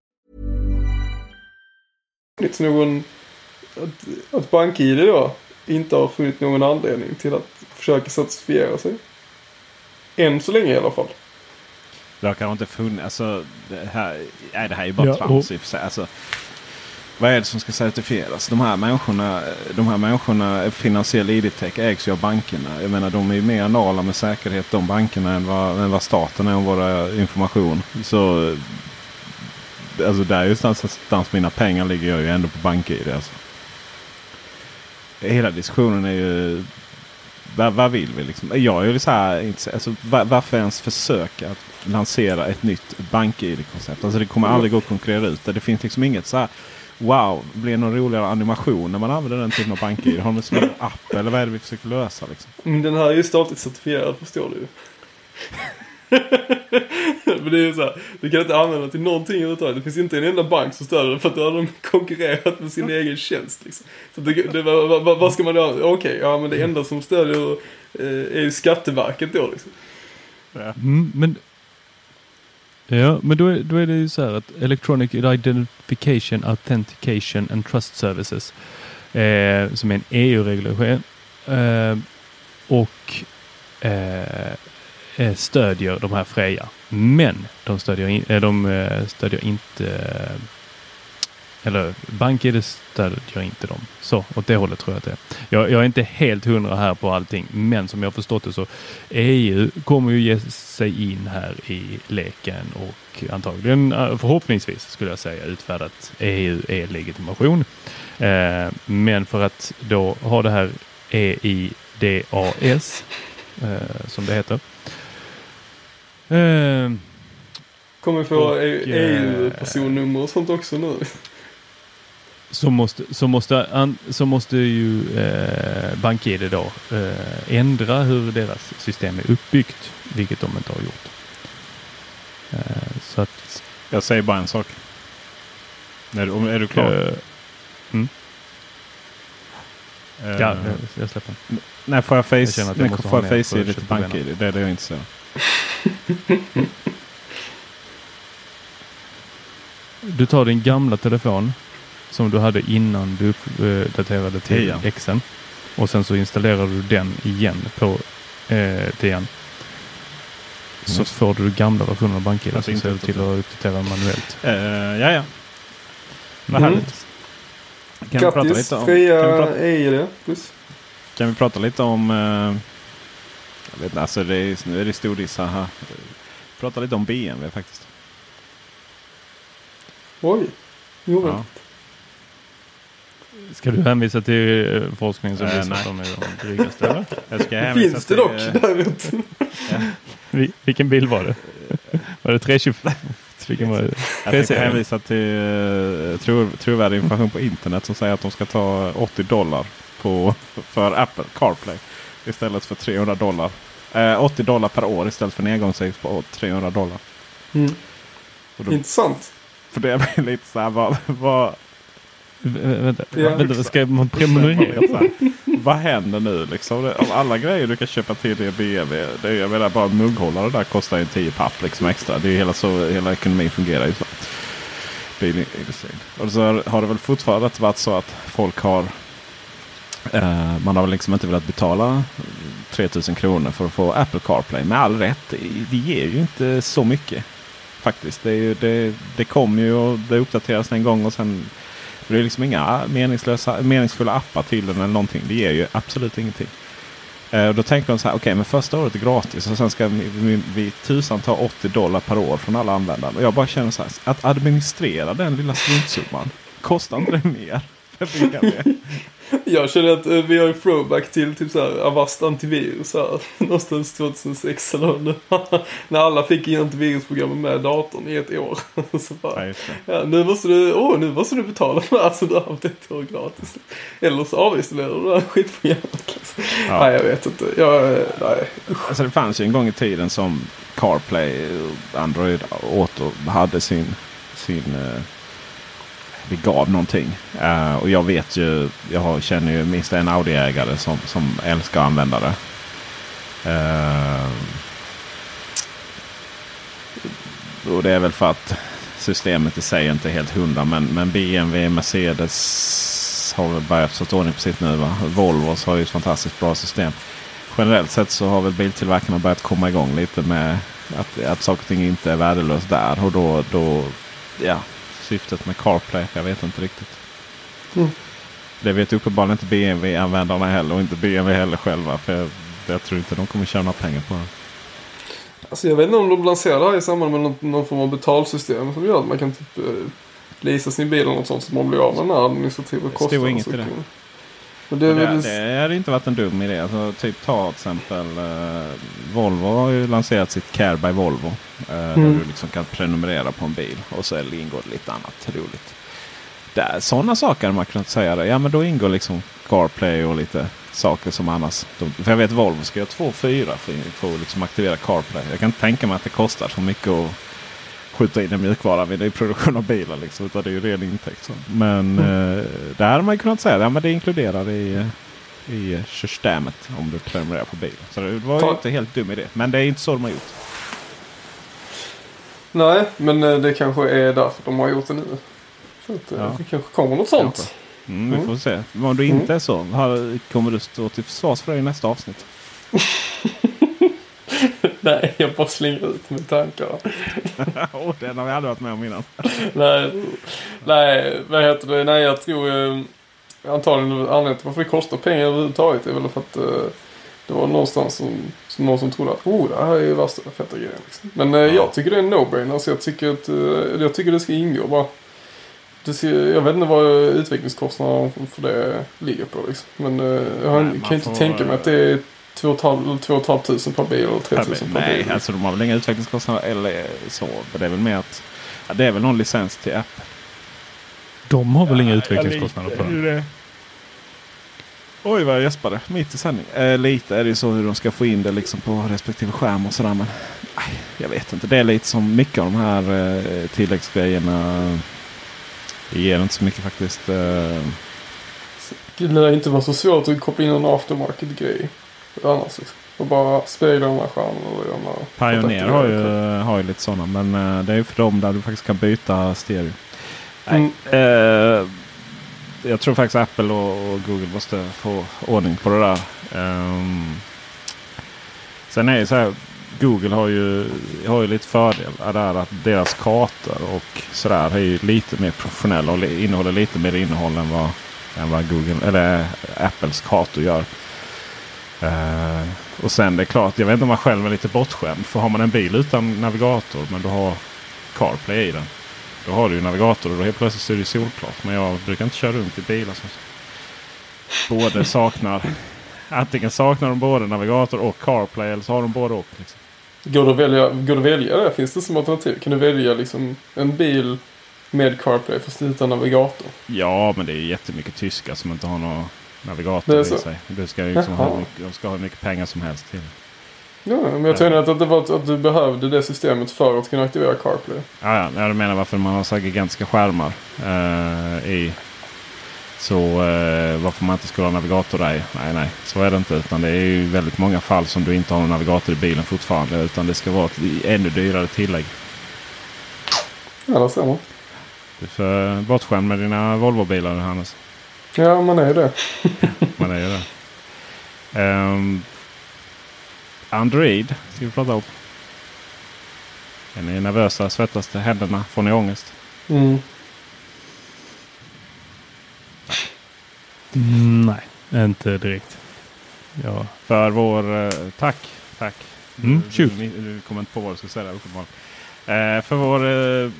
Funnits någon... Att, att BankID då inte har funnit någon anledning till att försöka certifiera sig. Än så länge i alla fall. Det har kanske inte funnits. Alltså, det här, nej, det här är ju bara Ja, trams i och för sig. Alltså, vad är det som ska certifieras? De här människorna, de här människorna finansiell ID-tech ägs ju av bankerna. Jag menar de är ju mer anala med säkerhet de bankerna än vad, än vad staten är om våra information. Så alltså där just någonstans mina pengar ligger jag ju ändå på BankID. Alltså. Hela diskussionen är ju vad, vad vill vi? Liksom? Jag är ju så här, alltså, var, varför ens försöka att lansera ett nytt BankID-koncept? Alltså det kommer aldrig gå att konkurrera ut det. Det finns liksom inget så här Wow, blir det någon roligare animation när man använder den typen av BankID? Har de en app eller vad är det vi försöker lösa? Liksom? Mm, den här är ju statligt certifierad förstår du. Men det är ju så här, du kan inte använda till någonting överhuvudtaget. Det finns inte en enda bank som stöder det för att då har de konkurrerat med sin egen tjänst. Liksom. Så det, det, vad, vad, vad ska man göra? Okej, okay, ja men det enda som stödjer eh, är ju Skatteverket då liksom. Mm, men Ja, men då är, då är det ju så här att Electronic Identification, Authentication and Trust Services eh, som är en EU-regulation eh, och eh, Eh, stödjer de här Freja. Men de stödjer, in, eh, de eh, stödjer inte eller BankID stödjer inte dem. Så åt det hållet tror jag att det är. Jag, jag, är inte helt hundra här på allting, men som jag förstått det så EU kommer ju ge sig in här i leken och antagligen förhoppningsvis skulle jag säga utfärdat EU-e-legitimation. Eh, men för att då ha det här EIDAS eh, som det heter. Eh, kommer få EU-personnummer och sånt också nu? så måste, så måste, så måste ju eh, BankID då eh, ändra hur deras system är uppbyggt, vilket de inte har gjort. Eh, så att, jag säger bara en sak. Är du, är du klar? Uh, mm. Uh, ja, jag släpper. När får jag face, jag jag när får jag face ID till BankID? Det är det jag inte säger. du tar din gamla telefon som du hade innan du uppdaterade till ja. Xen. Och sen så installerar du den igen på eh, TN. Så mm. får du gamla versionen av BankID. Så ser du till att uppdatera manuellt. Uh, ja, ja. Vad mm. härligt. Kan Grattis, vi prata lite om, fria prata, EID. Puss. Kan vi prata lite om... Uh, jag vet inte, alltså det är, nu är det stordiss här. Prata lite om BMW faktiskt. Oj. Jo, ja. Ska du hänvisa till eh, forskning som äh, visar att de är de drygaste? Eller? Jag ska hänvisa Finns det dock eh, däremot? ja. Vilken bil var det? Var det 325? Vilken var det? Jag ska hänvisa till uh, tro, trovärdig information på internet som säger att de ska ta 80 dollar på, för Apple CarPlay istället för 300 dollar. Uh, 80 dollar per år istället för engångsavgift på 300 dollar. Mm. Då, Intressant. För det är lite så här, vad, vad, Vänta, ja, vänta ska man prenumerera? Vad händer nu liksom? Av alla grejer du kan köpa till det BMW. Det är, jag menar bara mugghållare där kostar ju 10 papp liksom extra. Det är hela, så, hela ekonomin fungerar ju så. Bilindustrin. Och så har det väl fortfarande varit så att folk har eh, Eh, man har väl liksom inte velat betala 3000 kronor för att få Apple CarPlay. Med all rätt. Det, ger ju inte så mycket. Faktiskt. Det, ju, det, det kommer ju och det uppdateras en gång och sen det är liksom inga meningslösa, meningsfulla appar till den eller någonting. Det ger ju absolut ingenting. Eh, och då tänker de så här, okej okay, men första året är gratis och sen ska vi, vi, vi tusan ta 80 dollar per år från alla användare. Och jag bara känner så här, att administrera den lilla struntsumman, kostar inte det mer? Jag känner att eh, vi har en throwback till typ såhär Avast antivirus här. Någonstans 2006 eller nu. När alla fick in antivirusprogrammet med datorn i ett år. så bara, ja, ja, nu måste du, åh, nu måste du betala för det här så du har haft ett år gratis. Eller så avinstallerar du det här skitprogrammet. Ja. Nej, jag vet inte. Jag, nej. Alltså det fanns ju en gång i tiden som CarPlay, Android åt och hade sin, sin uh det gav någonting. Uh, och jag vet ju, jag känner ju minst en Audi-ägare som, som älskar att använda det. Uh, och det är väl för att systemet i sig inte är helt hundra. Men, men BMW, Mercedes har väl börjat få ordning på sitt nu. Va? Volvo har ju ett fantastiskt bra system. Generellt sett så har väl biltillverkarna börjat komma igång lite med att, att saker och ting inte är värdelöst där. Och då, då ja, syftet med CarPlay. Jag vet inte riktigt. Mm. Det vet uppenbarligen inte BMW-användarna heller och inte BMW heller själva. För jag, jag tror inte de kommer tjäna pengar på det. Alltså jag vet inte om de lanserar det här i samband med någon, någon form av betalsystem som gör att man kan typ eh, leasa sin bil eller något sånt så man blir av med den här administrativa Det kostnaden. stod inget i det. Det, är Det, hade inte varit en dum idé. Alltså, typ ta till exempel eh, Volvo har ju lanserat sitt Care by Volvo. eh, Där Mm. du liksom kan prenumerera på en bil. Och så ingår det lite annat roligt. Där, sådana saker hade man kunnat säga. Ja men då ingår liksom CarPlay och lite saker som annars. De, för jag vet Volvo ska göra 2.4 för, för att liksom aktivera CarPlay. Jag kan tänka mig att det kostar så mycket att skjuta in en mjukvara vid i produktion av bilar. Liksom, utan det är ju ren intäkt. Så. Men eh, där hade man ju kunnat säga att ja, det inkluderar i, i systemet om du prenumererar på bilen. Så det var ju Ta- inte helt dum idé. Men det är inte så de har gjort. Nej, men eh, det kanske är därför de har gjort det nu. För att eh, Ja. det kanske kommer något sånt. Kanske. Mm, vi Mm. får se. Men om du inte Mm. är så, kommer du stå till försvars för det i nästa avsnitt? Nej, jag bara slänger ut med tankar. oh, den har vi aldrig varit med om innan. nej, nej, vad heter det? Nej, jag tror eh, antagligen anledningen till varför det kostar pengar överhuvudtaget är väl för att eh, det var någonstans som, som någon som trodde att oh, det här är ju värsta feta grejen. Liksom. Men eh, jag tycker det är en no-brainer. Så jag tycker att eh, jag tycker det ska ingå bara. Ska, jag vet inte vad utvecklingskostnaderna för det ligger på. Liksom. Men eh, jag Nej, kan inte får, tänka mig att det är 2 500 per bil eller 3 000 per bil. Nej, alltså de har väl inga utvecklingskostnader eller så. Men det är väl mer att ja, det är väl någon licens till app. De har väl inga utvecklingskostnader på den? det. Oj vad jag gäspade mitt i sändning. Eh, lite är det ju så hur de ska få in det liksom på respektive skärm och sådär. Men nej, jag vet inte. Det är lite som mycket av de här eh, tilläggsgrejerna. Det ger inte så mycket faktiskt. Eh, Det lär inte vara så svårt att koppla in en aftermarket-grej. Annars liksom. Och bara spegla de här stjärnorna och göra några Pioneer har ju, har ju lite sådana. Men eh, det är ju för dem där du faktiskt kan byta stereo. Nej, Mm. eh, jag tror faktiskt Apple och, och Google måste få ordning på det där. Ehm, sen är det så här. Google har ju, har ju lite fördelar där att deras kartor och sådär är ju lite mer professionella och innehåller lite mer innehåll än vad, än vad Google eller Apples kartor gör. Eh, och sen det är klart, jag vet inte om man själv är lite bortskämd. För har man en bil utan navigator men du har CarPlay i den. Då har du ju navigator och då helt plötsligt så är det solklart. Men jag brukar inte köra runt i bilar som både saknar Antingen saknar de både navigator och CarPlay eller så har de både och. Liksom. Går det att välja, går det välja det? Finns det som alternativ? Kan du välja liksom en bil med CarPlay fast utan navigator? Ja, men det är jättemycket tyskar som inte har någon Det navigator i sig. Du ska liksom ha mycket, de ska ha hur mycket pengar som helst till. Ja, men jag tänkte att det var att, att du behövde det systemet för att kunna aktivera CarPlay. Ja, ja, jag menar varför man har så här gigantiska skärmar eh, i. Så eh, varför man inte skulle ha navigator där. Nej, nej, så är det inte. Utan det är ju väldigt många fall som du inte har någon navigator i bilen fortfarande. Utan det ska vara ett ännu dyrare tillägg. Ja, det ser man. Du är för bortskämd med dina Volvo-bilar Hannes. Ja, man är det. Man är det. Ehm, Android ska vi prata om. Är ni nervösa? Svettas det? Händerna? Får ni ångest? Mm. Mm, nej, inte direkt. Ja. För vår... Eh, tack. Tack. Mm, du, du, du kommer inte på vad du ska säga där uppenbarligen. Eh, för vår eh,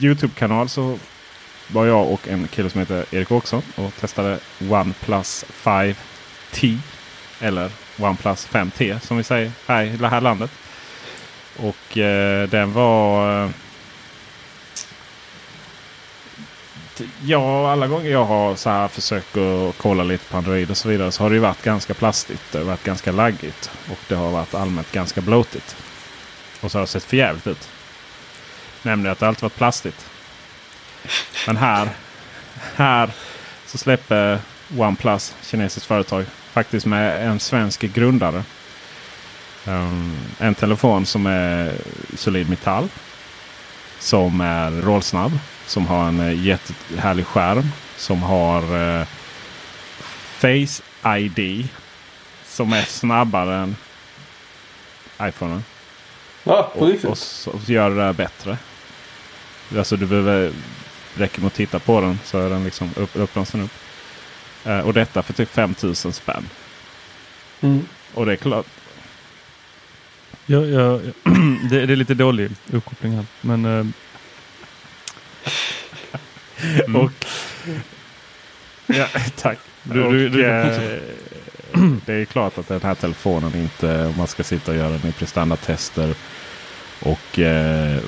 Youtube-kanal så var jag och en kille som heter Erik Åkesson och testade OnePlus 5T. Eller OnePlus 5T som vi säger här i det här landet. Och eh, den var... Eh, Ja, alla gånger jag har så här försökt att kolla lite på Android och så vidare så har det ju varit ganska plastigt. Det har varit ganska laggigt. Och det har varit allmänt ganska blåtigt. Och så har det sett förjävligt ut. Nämligen att det alltid varit plastigt. Men här, här så släpper OnePlus, kinesiskt företag, faktiskt med en svensk grundare. Um, en telefon som är solid metall. Som är rollsnabb. Som har en eh, jättehärlig skärm. Som har eh, Face ID. Som är snabbare än iPhonen. Ja, Och, och, och gör det bättre. Alltså du behöver räcker med att titta på den så är den liksom upp, öppnas den upp. Eh, och detta för typ 5000 spänn. Mm. Och det är klart. Ja, ja, det, det är lite dålig uppkoppling här. Men, eh, Mm. och, Ja, tack. Du- och, du- du eh, det är klart att den här telefonen inte, om man ska sitta och göra den i prestandatester och eh,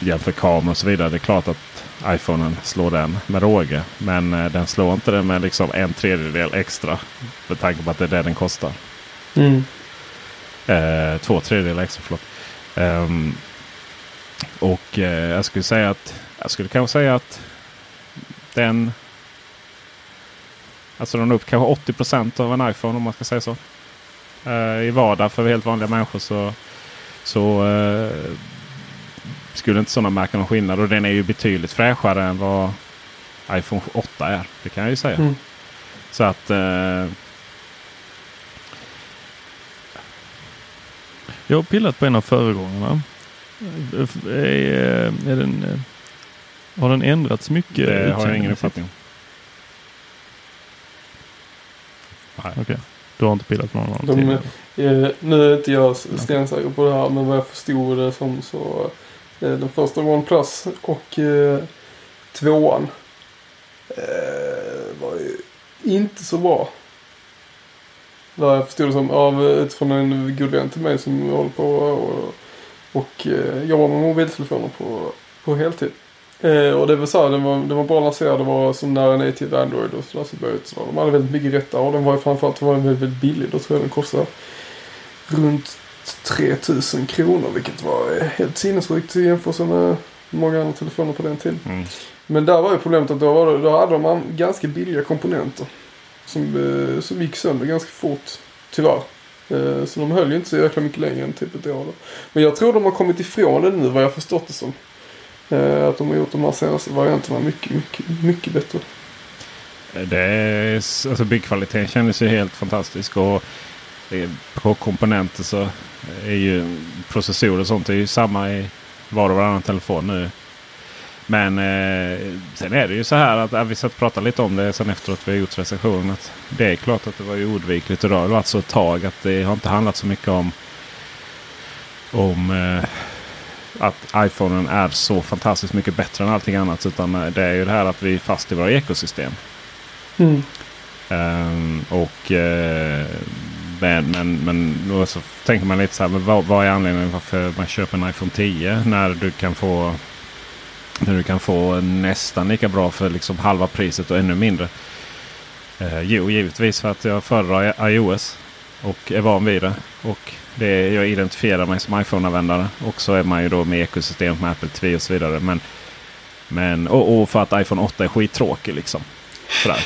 jämför kamera och så vidare. Det är klart att iPhonen slår den med råge. Men eh, den slår inte den med liksom en tredjedel extra. Med tanke på att det är det den kostar. Mm. Eh, två tredjedelar extra, förlåt. Ehm, och eh, jag skulle säga att jag skulle kanske säga att den Alltså den upp kanske 80 procent av en iPhone om man ska säga så. Eh, I vardag för helt vanliga människor så, så eh, skulle inte sådana märka någon skillnad. Och den är ju betydligt fräschare än vad iPhone 8 är. Det kan jag ju säga. Mm. Så att eh, jag har pillat på en av föregångarna. Är, är den, eh, har den ändrats mycket? det har jag ingen uppfattning om. Nej. Okej, du har inte pillat på någon av dem tidigare? eh, nu är inte jag stensäker på det här men vad jag förstod det som så eh, Eh, den första OnePlus och eh, tvåan eh, var ju inte så bra. Vad jag förstod det som av eh, utifrån en god vän till mig som håller på och, och eh, jobbar med mobiltelefoner på, på heltid. Eh, och det var så här, den var, den var bra lanserad, det var som nära native Android och sådär så började så De hade väldigt mycket rätta och den var ju framförallt den var väldigt, väldigt billig. Då tror jag den kostade runt 3000 kronor vilket var helt sinnessjukt i jämförelse med många andra telefoner på den tiden. Mm. Men där var ju problemet att då, var det, då hade de an- ganska billiga komponenter. Som, eh, som gick sönder ganska fort. Tyvärr. Eh, så de höll ju inte så jäkla mycket längre än typ ett år. Då. Men jag tror de har kommit ifrån det nu vad jag förstått det som. Eh, att de har gjort de här senaste varianterna mycket, mycket, mycket bättre. Det är, alltså byggkvaliteten kändes ju helt fantastisk. Och på komponenter så är ju processorer och sånt är ju samma i var och varannan telefon nu. Men eh, sen är det ju så här att ja, vi satt och pratade lite om det sen efteråt vi har gjort recensionen. Att det är klart att det var ju oundvikligt. Och det har varit så ett tag att det har inte handlat så mycket om om eh, att iPhonen är så fantastiskt mycket bättre än allting annat. Utan eh, det är ju det här att vi är fast i våra ekosystem. Mm. Ehm, och eh, men, men, men då så tänker man lite så här. Men vad, vad är anledningen varför man köper en iPhone 10 när du kan få när du kan få nästan lika bra för liksom halva priset och ännu mindre. Eh, jo, givetvis för att jag föredrar iOS och är van vid det. Och det jag identifierar mig som iPhone-användare. Och så är man ju då med ekosystemet med Apple TV och så vidare. Men, men, och, och för att iPhone 8 är skittråkig liksom. Sådär.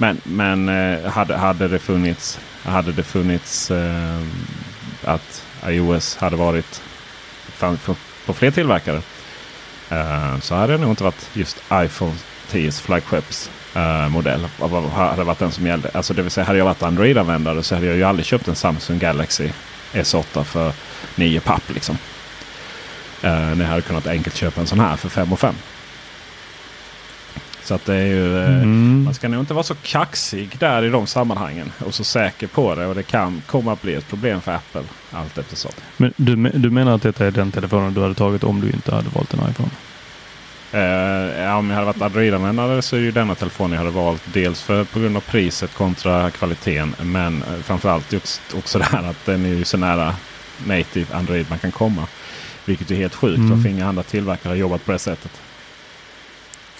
Men, men eh, hade, hade det funnits, hade det funnits eh, att iOS hade varit på, fler tillverkare. eh, så hade det nog inte varit just iPhone 10s flaggskeppsmodell. Eh, modell, hade varit den som gällde. Alltså det vill säga hade jag varit Android-användare så hade jag ju aldrig köpt en Samsung Galaxy S8 för 9 papp. Liksom. Eh, uh, ni hade kunnat enkelt köpa en sån här för 5 och 5. Så att det är ju, eh, Mm. man ska nog inte vara så kaxig där i de sammanhangen. Och så säker på det. Och det kan komma att bli ett problem för Apple allt eftersom. Men du, du menar att detta är den telefonen du hade tagit om du inte hade valt en iPhone? Eh, ja, om jag hade varit Android-användare så är det ju denna telefon jag hade valt. Dels för, på grund av priset kontra kvaliteten. Men eh, framförallt också, också det här att den är ju så nära native Android man kan komma. Vilket är helt sjukt. Mm. Varför inga andra tillverkare har jobbat på det sättet.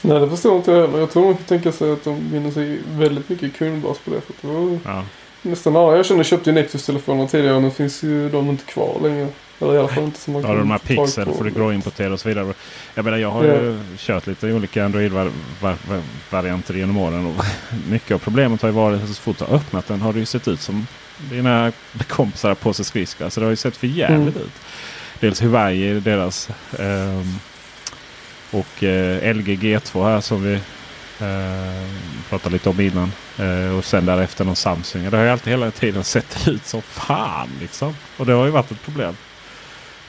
Nej det förstår inte jag heller. Jag tror man kan tänka sig att de vinner sig väldigt mycket kundbas på det. För det var Ja. nästan alla jag känner köpte ju Nexus-telefoner tidigare. och Nu finns ju de inte kvar längre. Eller i alla fall inte som man Har du de här Pixel får du gråimportera och så vidare. Jag, menar, jag har Ja. ju kört lite olika Android-varianter genom åren. Och mycket av problemet har ju varit att så fort du har öppnat den har det ju sett ut som dina kompisar på sig skridskor. Så det har ju sett för jävligt Mm. ut. Dels Huawei deras. ehm, och eh, LG G2 här som vi eh, pratade lite om innan. Eh, och sen därefter någon Samsung. Det har ju alltid hela tiden sett ut som fan liksom. Och det har ju varit ett problem.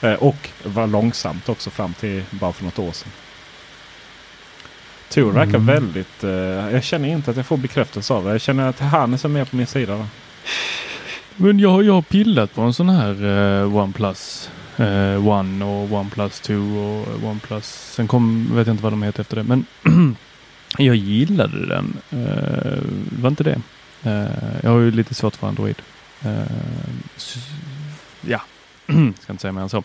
Eh, och var långsamt också fram till bara för något år sedan. Tor verkar Mm. väldigt... eh, jag känner inte att jag får bekräftelse av det. Jag känner att Hannes är mer på min sida. Då. Men jag, jag har pillat på en sån här eh, OnePlus eh, One och OnePlus 2 och OnePlus. Sen kom, vet jag inte vad de heter efter det. Men jag gillade den. Eh, var inte det. Eh, jag har ju lite svårt för Android. Eh, ja, ska inte säga mer än så.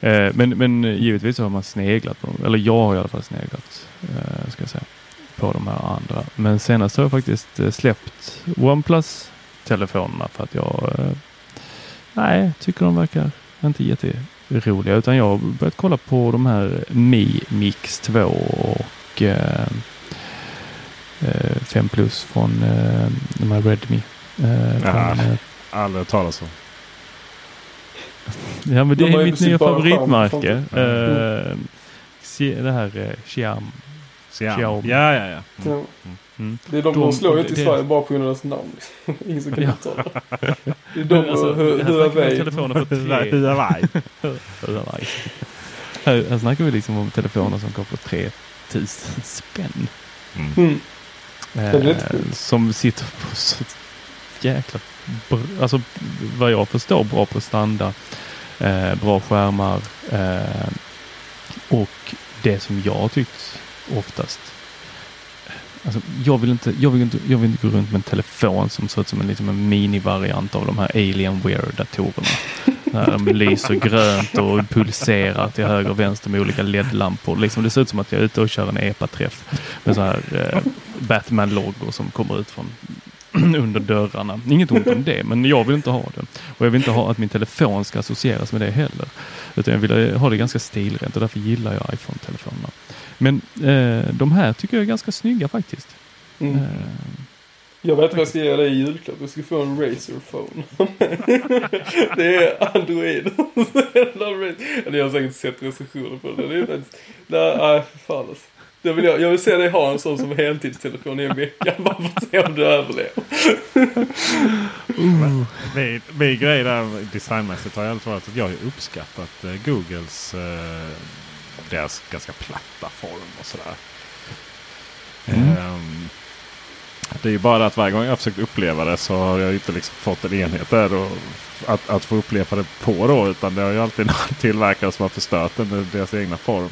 Eh, men, men givetvis så har man sneglat på dem. Eller jag har i alla fall sneglat. Eh, ska jag säga. På de här andra. Men senast har jag faktiskt eh, släppt OnePlus telefonerna för att jag eh, nej, tycker de verkar inte jätteroliga utan jag har börjat kolla på de här Mi Mix 2 och eh, eh, 5 Plus från eh, de här Redmi. Eh, Jaha. från, eh, Aldrig hört talas om. ja men det De har är mitt nya favoritmärke. Eh, Xi- det här eh, Xiam. Xiam. Xiaomi. Ja, ja, ja. Ja. Mm. Det är de, De- de slår ju inte i Sverige bara på grund av deras namn. Ingen som kan Ja. uttala det. Är de alltså, och Hu- här snackar vi om Huawei. telefoner för tre... Huawei. Huawei. Här, snackar vi liksom om telefoner som går på 3000 spänn. Mm. Är Eh, som sitter på så jäkla, alltså vad jag förstår bra prestanda, eh, bra skärmar eh, och det som jag tyckt oftast Alltså, jag, vill inte, jag, vill inte, jag vill inte gå runt med en telefon som ser ut som en, liksom en minivariant av de här Alienware-datorerna. När de lyser grönt och pulserar till höger och vänster med olika LED-lampor. Liksom, det ser ut som att jag är ute och kör en EPA-träff med så här eh, Batman-loggor som kommer ut från under dörrarna. Inget ont om det, men jag vill inte ha det. Och jag vill inte ha att min telefon ska associeras med det heller. Utan jag vill ha det ganska stilrent och därför gillar jag iPhone-telefonerna. Men eh, de här tycker jag är ganska snygga faktiskt. Mm. Eh, Jag vet vad jag ska ge dig i julklapp. Jag ska få en Razer phone. det är Android. Eller jag har säkert sett recensioner på det. Det är faktiskt... Nej, nej för fan alltså. Det vill jag, jag vill se dig ha en sån som heltidstelefon i en vecka. Bara för att se om du överlever. Min, min grej där designmässigt har ju alltid varit att jag har uppskattat eh, Googles eh, deras ganska platta form och sådär. Mm. Ehm, det är ju bara att varje gång jag försökt uppleva det så har jag inte liksom fått en enhet där och att, att få uppleva det på då. Utan det har ju alltid någon tillverkare som har förstört den deras egna form.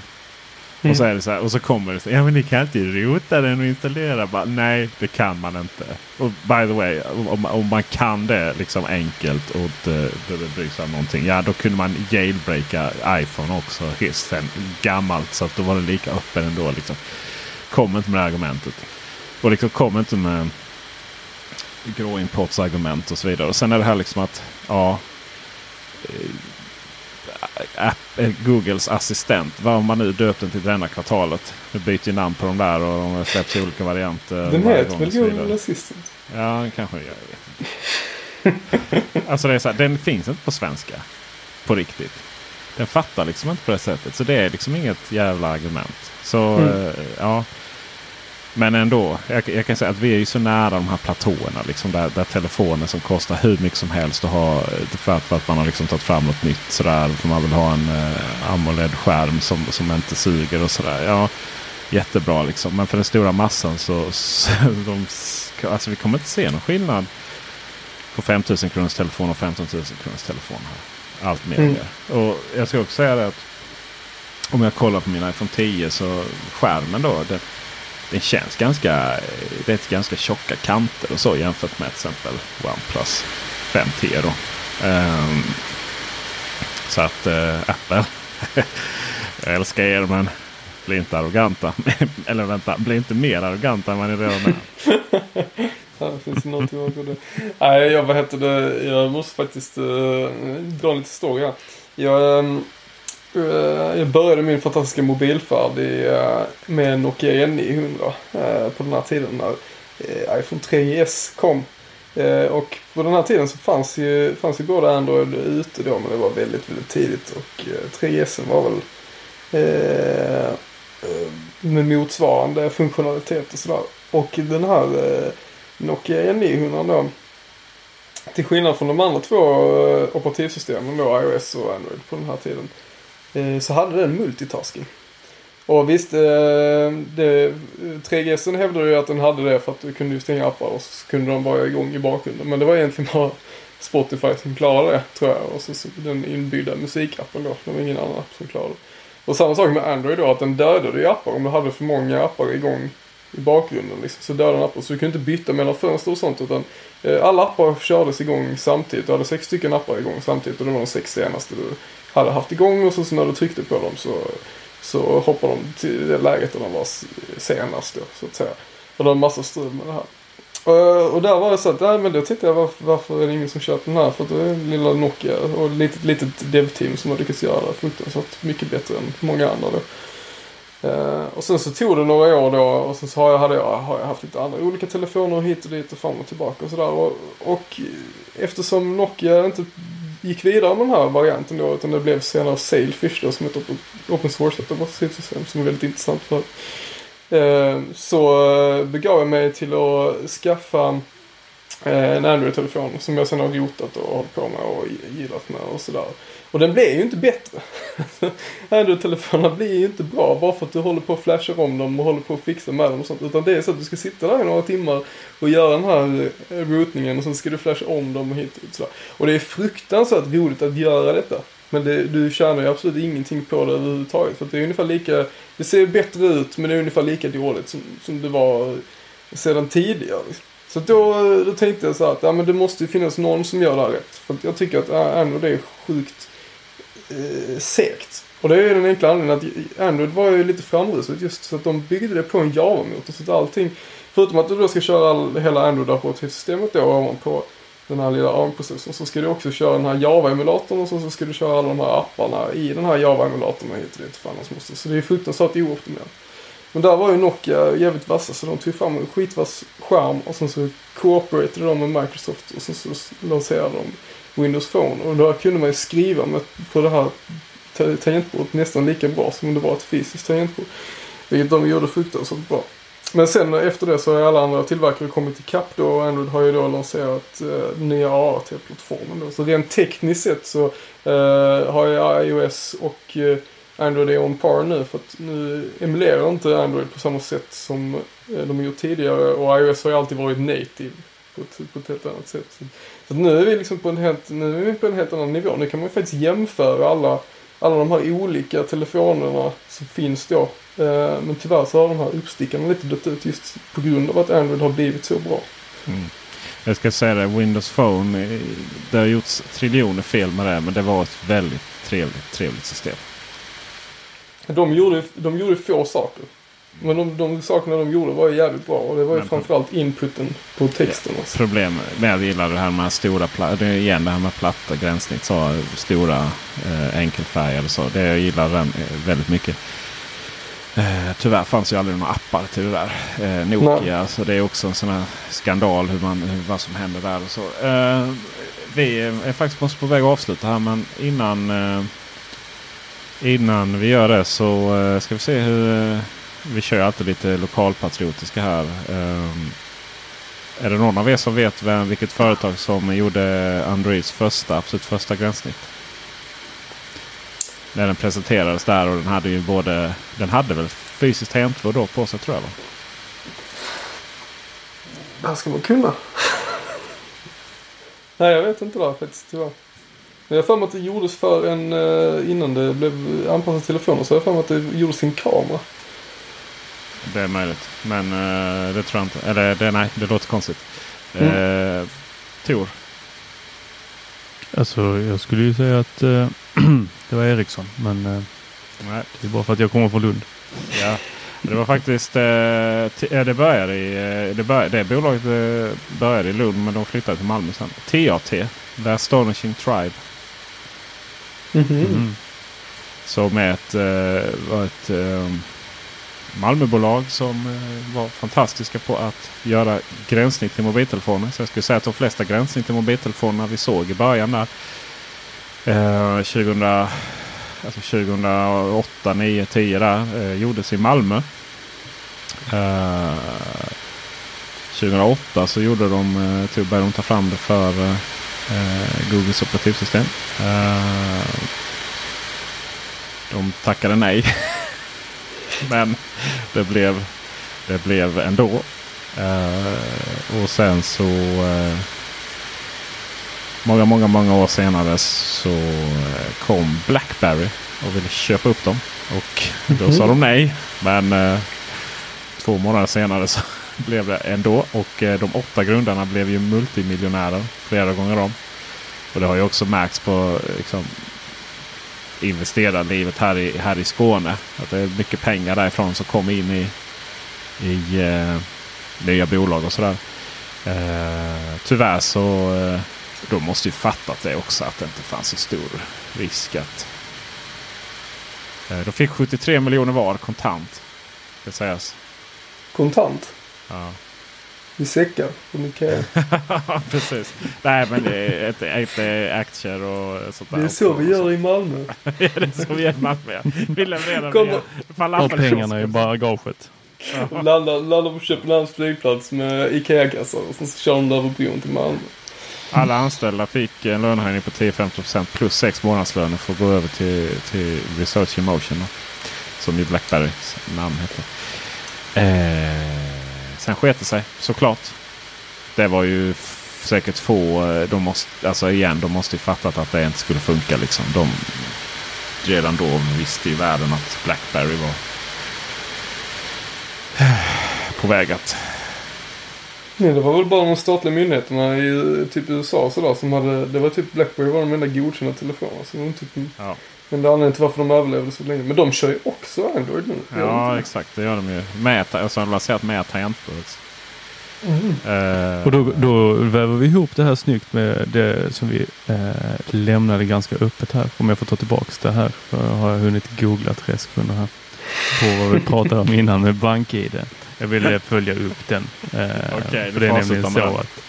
Mm. Och, så är det så här, och så kommer det så ja men ni kan inte rota den och installera. Bara, Nej, det kan man inte. Och by the way, om, om man kan det liksom enkelt och inte behöver bry sig om någonting. Ja, då kunde man jailbreaka iPhone också sen gammalt. Så att då var det lika öppen ändå. Liksom. Kom inte med det argumentet. Och liksom kom inte med gråimportsargument och så vidare. Och sen är det här liksom att ja, eh, Googles assistent. Vad man nu döpt den till denna kvartalet? Nu byter ju namn på de där och de har släppt i olika varianter. Den heter väl. Google Assistant? Ja, den kanske jag vet inte. alltså det är så här, den finns inte på svenska. På riktigt. Den fattar liksom inte på det sättet. Så det är liksom inget jävla argument. Så Mm. eh, ja. Men ändå, jag, jag kan säga att vi är ju så nära de här platåerna. Liksom där, där telefoner som kostar hur mycket som helst att ha. För att, för att man har liksom tagit fram något nytt. Sådär, för man vill ha en eh, AMOLED-skärm som, som inte suger och sådär. Ja, jättebra liksom. Men för den stora massan så, så de, alltså vi kommer inte se någon skillnad på 5000 kronors telefon och 15 000 kronors telefon. Här. Allt mer Mm. Och jag ska också säga det att om jag kollar på min iPhone 10 så skärmen då. Den, den känns ganska, rätt ganska tjocka kanter och så jämfört med till exempel OnePlus 5T. Då. Um, så att uh, Apple, jag älskar er men bli inte arroganta. Eller vänta, bli inte mer arroganta än vad ni redan är. Finns det finns någonting bakom det. Nej, jag, vad heter det? jag måste faktiskt uh, dra en liten story här. Jag, Um Eh, jag började min fantastiska mobilfärd i, eh, med Nokia N900 eh, på den här tiden när iPhone 3GS kom. Och på den här tiden så fanns ju, fanns ju både Android ute då men det var väldigt, väldigt tidigt. Och 3GS var väl eh, med motsvarande funktionalitet och sådär. Och den här eh, Nokia N900 då. Till skillnad från de andra två operativsystemen då, iOS och Android på den här tiden. Eh, så hade den multitasking. Och visst, eh, det, 3GSen hävdade ju att den hade det för att du kunde ju stänga appar och så kunde de vara igång i bakgrunden. Men det var egentligen bara Spotify som klarade det tror jag. Och så, så den inbyggda musikappen då. Det var ingen annan app som klarade det. Och samma sak med Android då, att den dödade ju appar. Om du hade för många appar igång i bakgrunden liksom, så dödade den appar. Så du kunde inte byta mellan fönster och sånt utan eh, alla appar kördes igång samtidigt. Du hade sex stycken appar igång samtidigt och det var de sex senaste du hade haft igång och så, så när du tryckte på dem så, så hoppade de till det läget där de var senast då, så att säga. Och det var en massa strul med det här. Och, och där var det så att, nej men då tittade jag varför, varför är det ingen som köper den här? För att det är lilla Nokia och ett litet, litet dev-team som har lyckats göra det fruktansvärt mycket bättre än många andra då. Uh, och sen så tog det några år då och sen så har jag, hade jag, har jag haft lite andra olika telefoner hit och dit och fram och tillbaka och sådär. Och, och eftersom Nokia inte gick vidare med den här varianten då utan det blev senare Sailfish då som ett open, source operativsystem som är väldigt intressant för eh, Så eh, begav jag mig till att skaffa eh, en Android-telefon som jag sen har rotat och hållit på med och gillat med och sådär. Och den blir ju inte bättre. Android-telefonerna blir ju inte bra bara för att du håller på och flashar om dem och håller på att fixa med dem och sånt. Utan det är så att du ska sitta där i några timmar och göra den här eh, routningen och sen ska du flasha om dem och hit och sådär. Och det är fruktansvärt roligt att göra detta. Men det, du tjänar ju absolut ingenting på det överhuvudtaget. För det är ungefär lika, det ser bättre ut men det är ungefär lika dåligt som, som det var sedan tidigare. Så då, då tänkte jag så att ja, men det måste ju finnas någon som gör det här rätt. För jag tycker att Android är sjukt eh, segt. Och det är ju den enkla anledningen att Android var ju lite framrusigt just så att de byggde det på en Java-motor. Så att allting, förutom att du då ska köra all, hela Android-operativsystemet då ovanpå den här lilla ARM-processorn så ska du också köra den här Java-emulatorn och så, så ska du köra alla de här apparna i den här Java-emulatorn och inte det. Fan, måste. Så det är fruktansvärt ooptimerat. Men där var ju Nokia jävligt vassa så de tog fram en skitvass skärm och sen så cooperated de med Microsoft och sen så lanserade de Windows Phone. Och då kunde man ju skriva med, på det här tangentbordet nästan lika bra som om det var ett fysiskt tangentbord. Vilket de gjorde fruktansvärt bra. Men sen efter det så har alla andra tillverkare kommit ikapp då och Android har ju då lanserat eh, nya AAT-plattformen då. Så rent tekniskt sett så eh, har ju iOS och eh, Android är on par nu för att nu emulerar inte Android på samma sätt som eh, de har gjort tidigare och iOS har ju alltid varit native på ett, på ett helt annat sätt. Så, så nu är vi liksom på en helt, nu är vi på en helt annan nivå. Nu kan man ju faktiskt jämföra alla, alla de här olika telefonerna som finns då. Eh, men tyvärr så har de här uppstickarna lite dött ut just på grund av att Android har blivit så bra. Mm. Jag ska säga det, Windows Phone, eh, det har gjorts triljoner fel med det men det var ett väldigt trevligt, trevligt system. De gjorde, de gjorde få saker. Men de, de sakerna de gjorde var ju jävligt bra. Och det var ju men, framförallt inputen på texten. Ja, alltså. Problem med jag gillar det här med stora det är igen det här med platta gränssnitt. Så stora eh, eller så. Det jag gillar den eh, väldigt mycket. Eh, tyvärr fanns ju aldrig några appar till det där. Eh, Nokia. Så det är också en sån här skandal hur man, hur, vad som händer där. Och så. Eh, vi är faktiskt på väg att avsluta här men innan eh, Innan vi gör det så uh, ska vi se hur... Vi kör alltid lite lokalpatriotiska här. Um, är det någon av er som vet vem, vilket företag som gjorde Androids första, absolut första gränssnitt? När den presenterades där och den hade ju både... Den hade väl fysiskt tangentbord då på sig tror jag va? Det här ska man kunna. Nej jag vet inte det faktiskt tyvärr. Men Jag har för mig att det gjordes för en, eh, innan det blev anpassat till telefoner, så jag har för mig att det gjordes en kamera. Det är möjligt. Men uh, det tror jag inte. Eller det, nej, det låter konstigt. Mm. Uh, Tor? Alltså jag skulle ju säga att uh, det var Ericsson. Men uh, nej. det är bara för att jag kommer från Lund. Ja. Det var faktiskt, eh, det började i, det, började, det bolaget började i Lund men de flyttade till Malmö sen. TAT, The Astonishing Tribe. Mm -hmm. mm. Som är ett, var ett uh, Malmöbolag som eh, var fantastiska på att göra gränssnitt till mobiltelefoner. Så jag skulle säga att de flesta gränssnitt till mobiltelefonerna vi såg i början där. Eh, 2000, alltså 2008, 9, 10 där eh, gjordes i Malmö. Eh, 2008 så gjorde de, eh, uh, började de ta fram det för eh, Googles operativsystem. Eh, de tackade nej. Men det blev, det blev ändå. Uh, och sen så uh, många, många, många år senare så uh, kom Blackberry och ville köpa upp dem. Och då sa de nej. Men två månader senare så blev det ändå. Och de åtta grundarna blev ju multimiljonärer flera gånger om. Och det har ju också märkts på liksom, investerarlivet här i, här i Skåne. Att det är mycket pengar därifrån som kommer in i, i eh, nya bolag och sådär. Eh, tyvärr så eh, de måste ju fattat det också att det inte fanns så stor risk att eh, de fick 73 miljoner var kontant. Det sägas. Kontant? Ja. I säckar från Ikea. Precis. Nej men det är inte, inte aktier och sånt där. Det är så vi gör i Malmö. ja, det är så vi gör i Malmö. Vi levererar Kommer... falafel. pengarna i bagaget. landar, landar på Köpenhamns flygplats med Ikea-kassar. Och sen så kör de över bron till Malmö. Alla anställda fick en lönehöjning på 10-15% plus 6 månadslöner för att gå över till, till Research in Motion. Som ju Blackberrys namn heter. Eh, Sen sket det sig såklart. Det var ju säkert få. Eh, de måste, alltså igen, de måste ju fattat att det inte skulle funka. Liksom. De, redan då visste ju världen att Blackberry var på väg att... Nej, det var väl bara de statliga myndigheterna i typ USA sådär som hade. Det var typ Blackberry var de enda godkända telefonerna. Så de typ, ja. Men det är anledningen till varför de överlevde så länge. Men de kör ju också Android nu. Ja, exakt. Det gör de ju. Med, alltså, de har lanserat med tangentbord. Mm. Uh, och då, då väver vi ihop det här snyggt med det som vi uh, lämnade ganska öppet här. Om jag får ta tillbaks det här. För har jag hunnit googla tre sekunder här. På vad vi pratade om innan med BankID. Jag ville följa upp den. Uh, okay, för det är nämligen så att,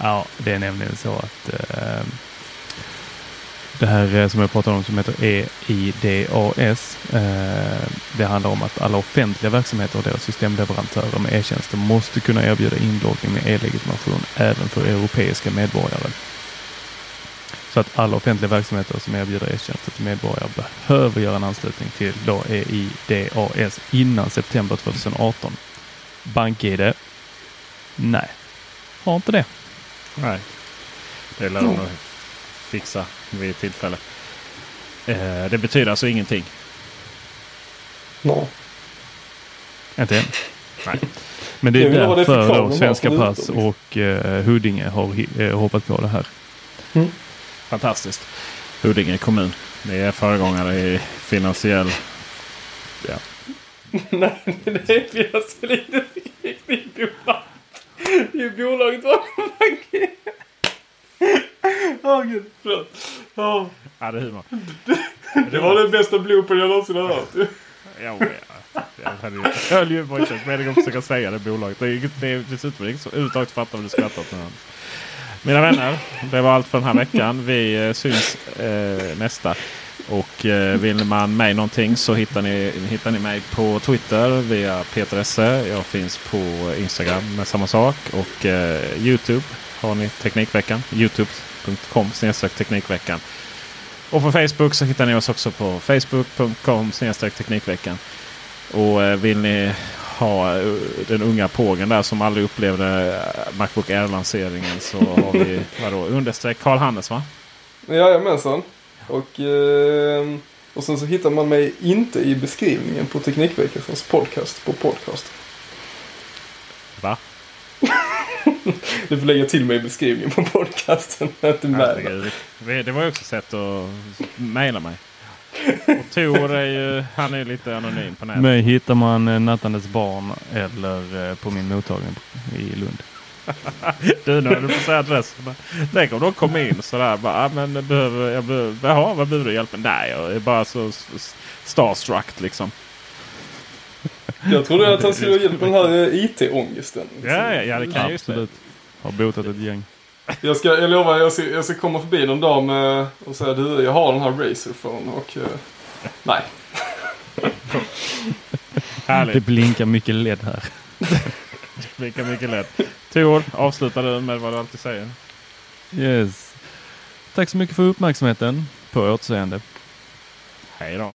Ja, det är nämligen så att det här eh, som jag pratade om som heter EIDAS. Eh, det handlar om att alla offentliga verksamheter och deras systemleverantörer med e-tjänster måste kunna erbjuda inloggning med e-legitimation även för europeiska medborgare. Så att alla offentliga verksamheter som erbjuder e-tjänster till medborgare behöver göra en anslutning till då EIDAS innan september 2018. BankID? Nej, har inte det. Nej, det lär de nog fixa vid tillfälle. Eh, det betyder alltså ingenting. Nej. Inte än. Nej. Men det är därför då Svenska Pass och eh, Huddinge har eh, hoppat på det här. Mm. Fantastiskt. Huddinge kommun. Det är föregångare i finansiell... Ja. Nej, det är finansiell bolag. Det är bolaget bakom banken. Åh oh, gud, förlåt. Oh. Ja, det är humor. Det, var den bästa bloopen jag någonsin har hört. Ja, ja. Jag höll ju på att meningen att försöka säga det bolaget. Det är, det är dessutom inget som överhuvudtaget fattar vad du skrattar åt. Mina vänner, det var allt för den här veckan. Vi eh, syns eh, nästa. Och eh, vill man mig någonting så hittar ni, hittar ni mig på Twitter via Peter Esse. Jag finns på Instagram med samma sak. Och eh, Youtube har ni Teknikveckan. Youtube.com Teknikveckan. Och på Facebook så hittar ni oss också på Facebook.com Teknikveckan. Och eh, vill ni ha eh, den unga pågen där som aldrig upplevde eh, Macbook Air-lanseringen så har vi vadå, understreck Karl Hannes va? Jajamensan. Och, och sen så hittar man mig inte i beskrivningen på Teknikveckans podcast på podcast. Va? Du får lägga till mig i beskrivningen på podcasten. Inte med. Det var ju också sätt att mejla mig. Och Tor är ju, han är lite anonym på nätet. Mig hittar man eh, Nattandes barn eller eh, på min mottagning i Lund. du, nu du får säga adressen. Tänk om de kom in sådär. Bara, ah, men behöver, jag behöver, jaha, vad behöver du hjälp med? Nej, jag är bara så starstruck liksom. Jag trodde att han skulle ha hjälp med den här eh, IT-ångesten. Ja, ja, ja, det kan jag Absolut. Har botat ett gäng. Jag, ska, jag lovar, jag ska, jag ska komma förbi någon dag med och säga du, jag har den här Razer-phone och uh, nej. Härligt. Det blinkar mycket LED här. det blinkar mycket LED. Tor, avsluta du med vad du alltid säger. Yes. Tack så mycket för uppmärksamheten. På återseende. Hej då.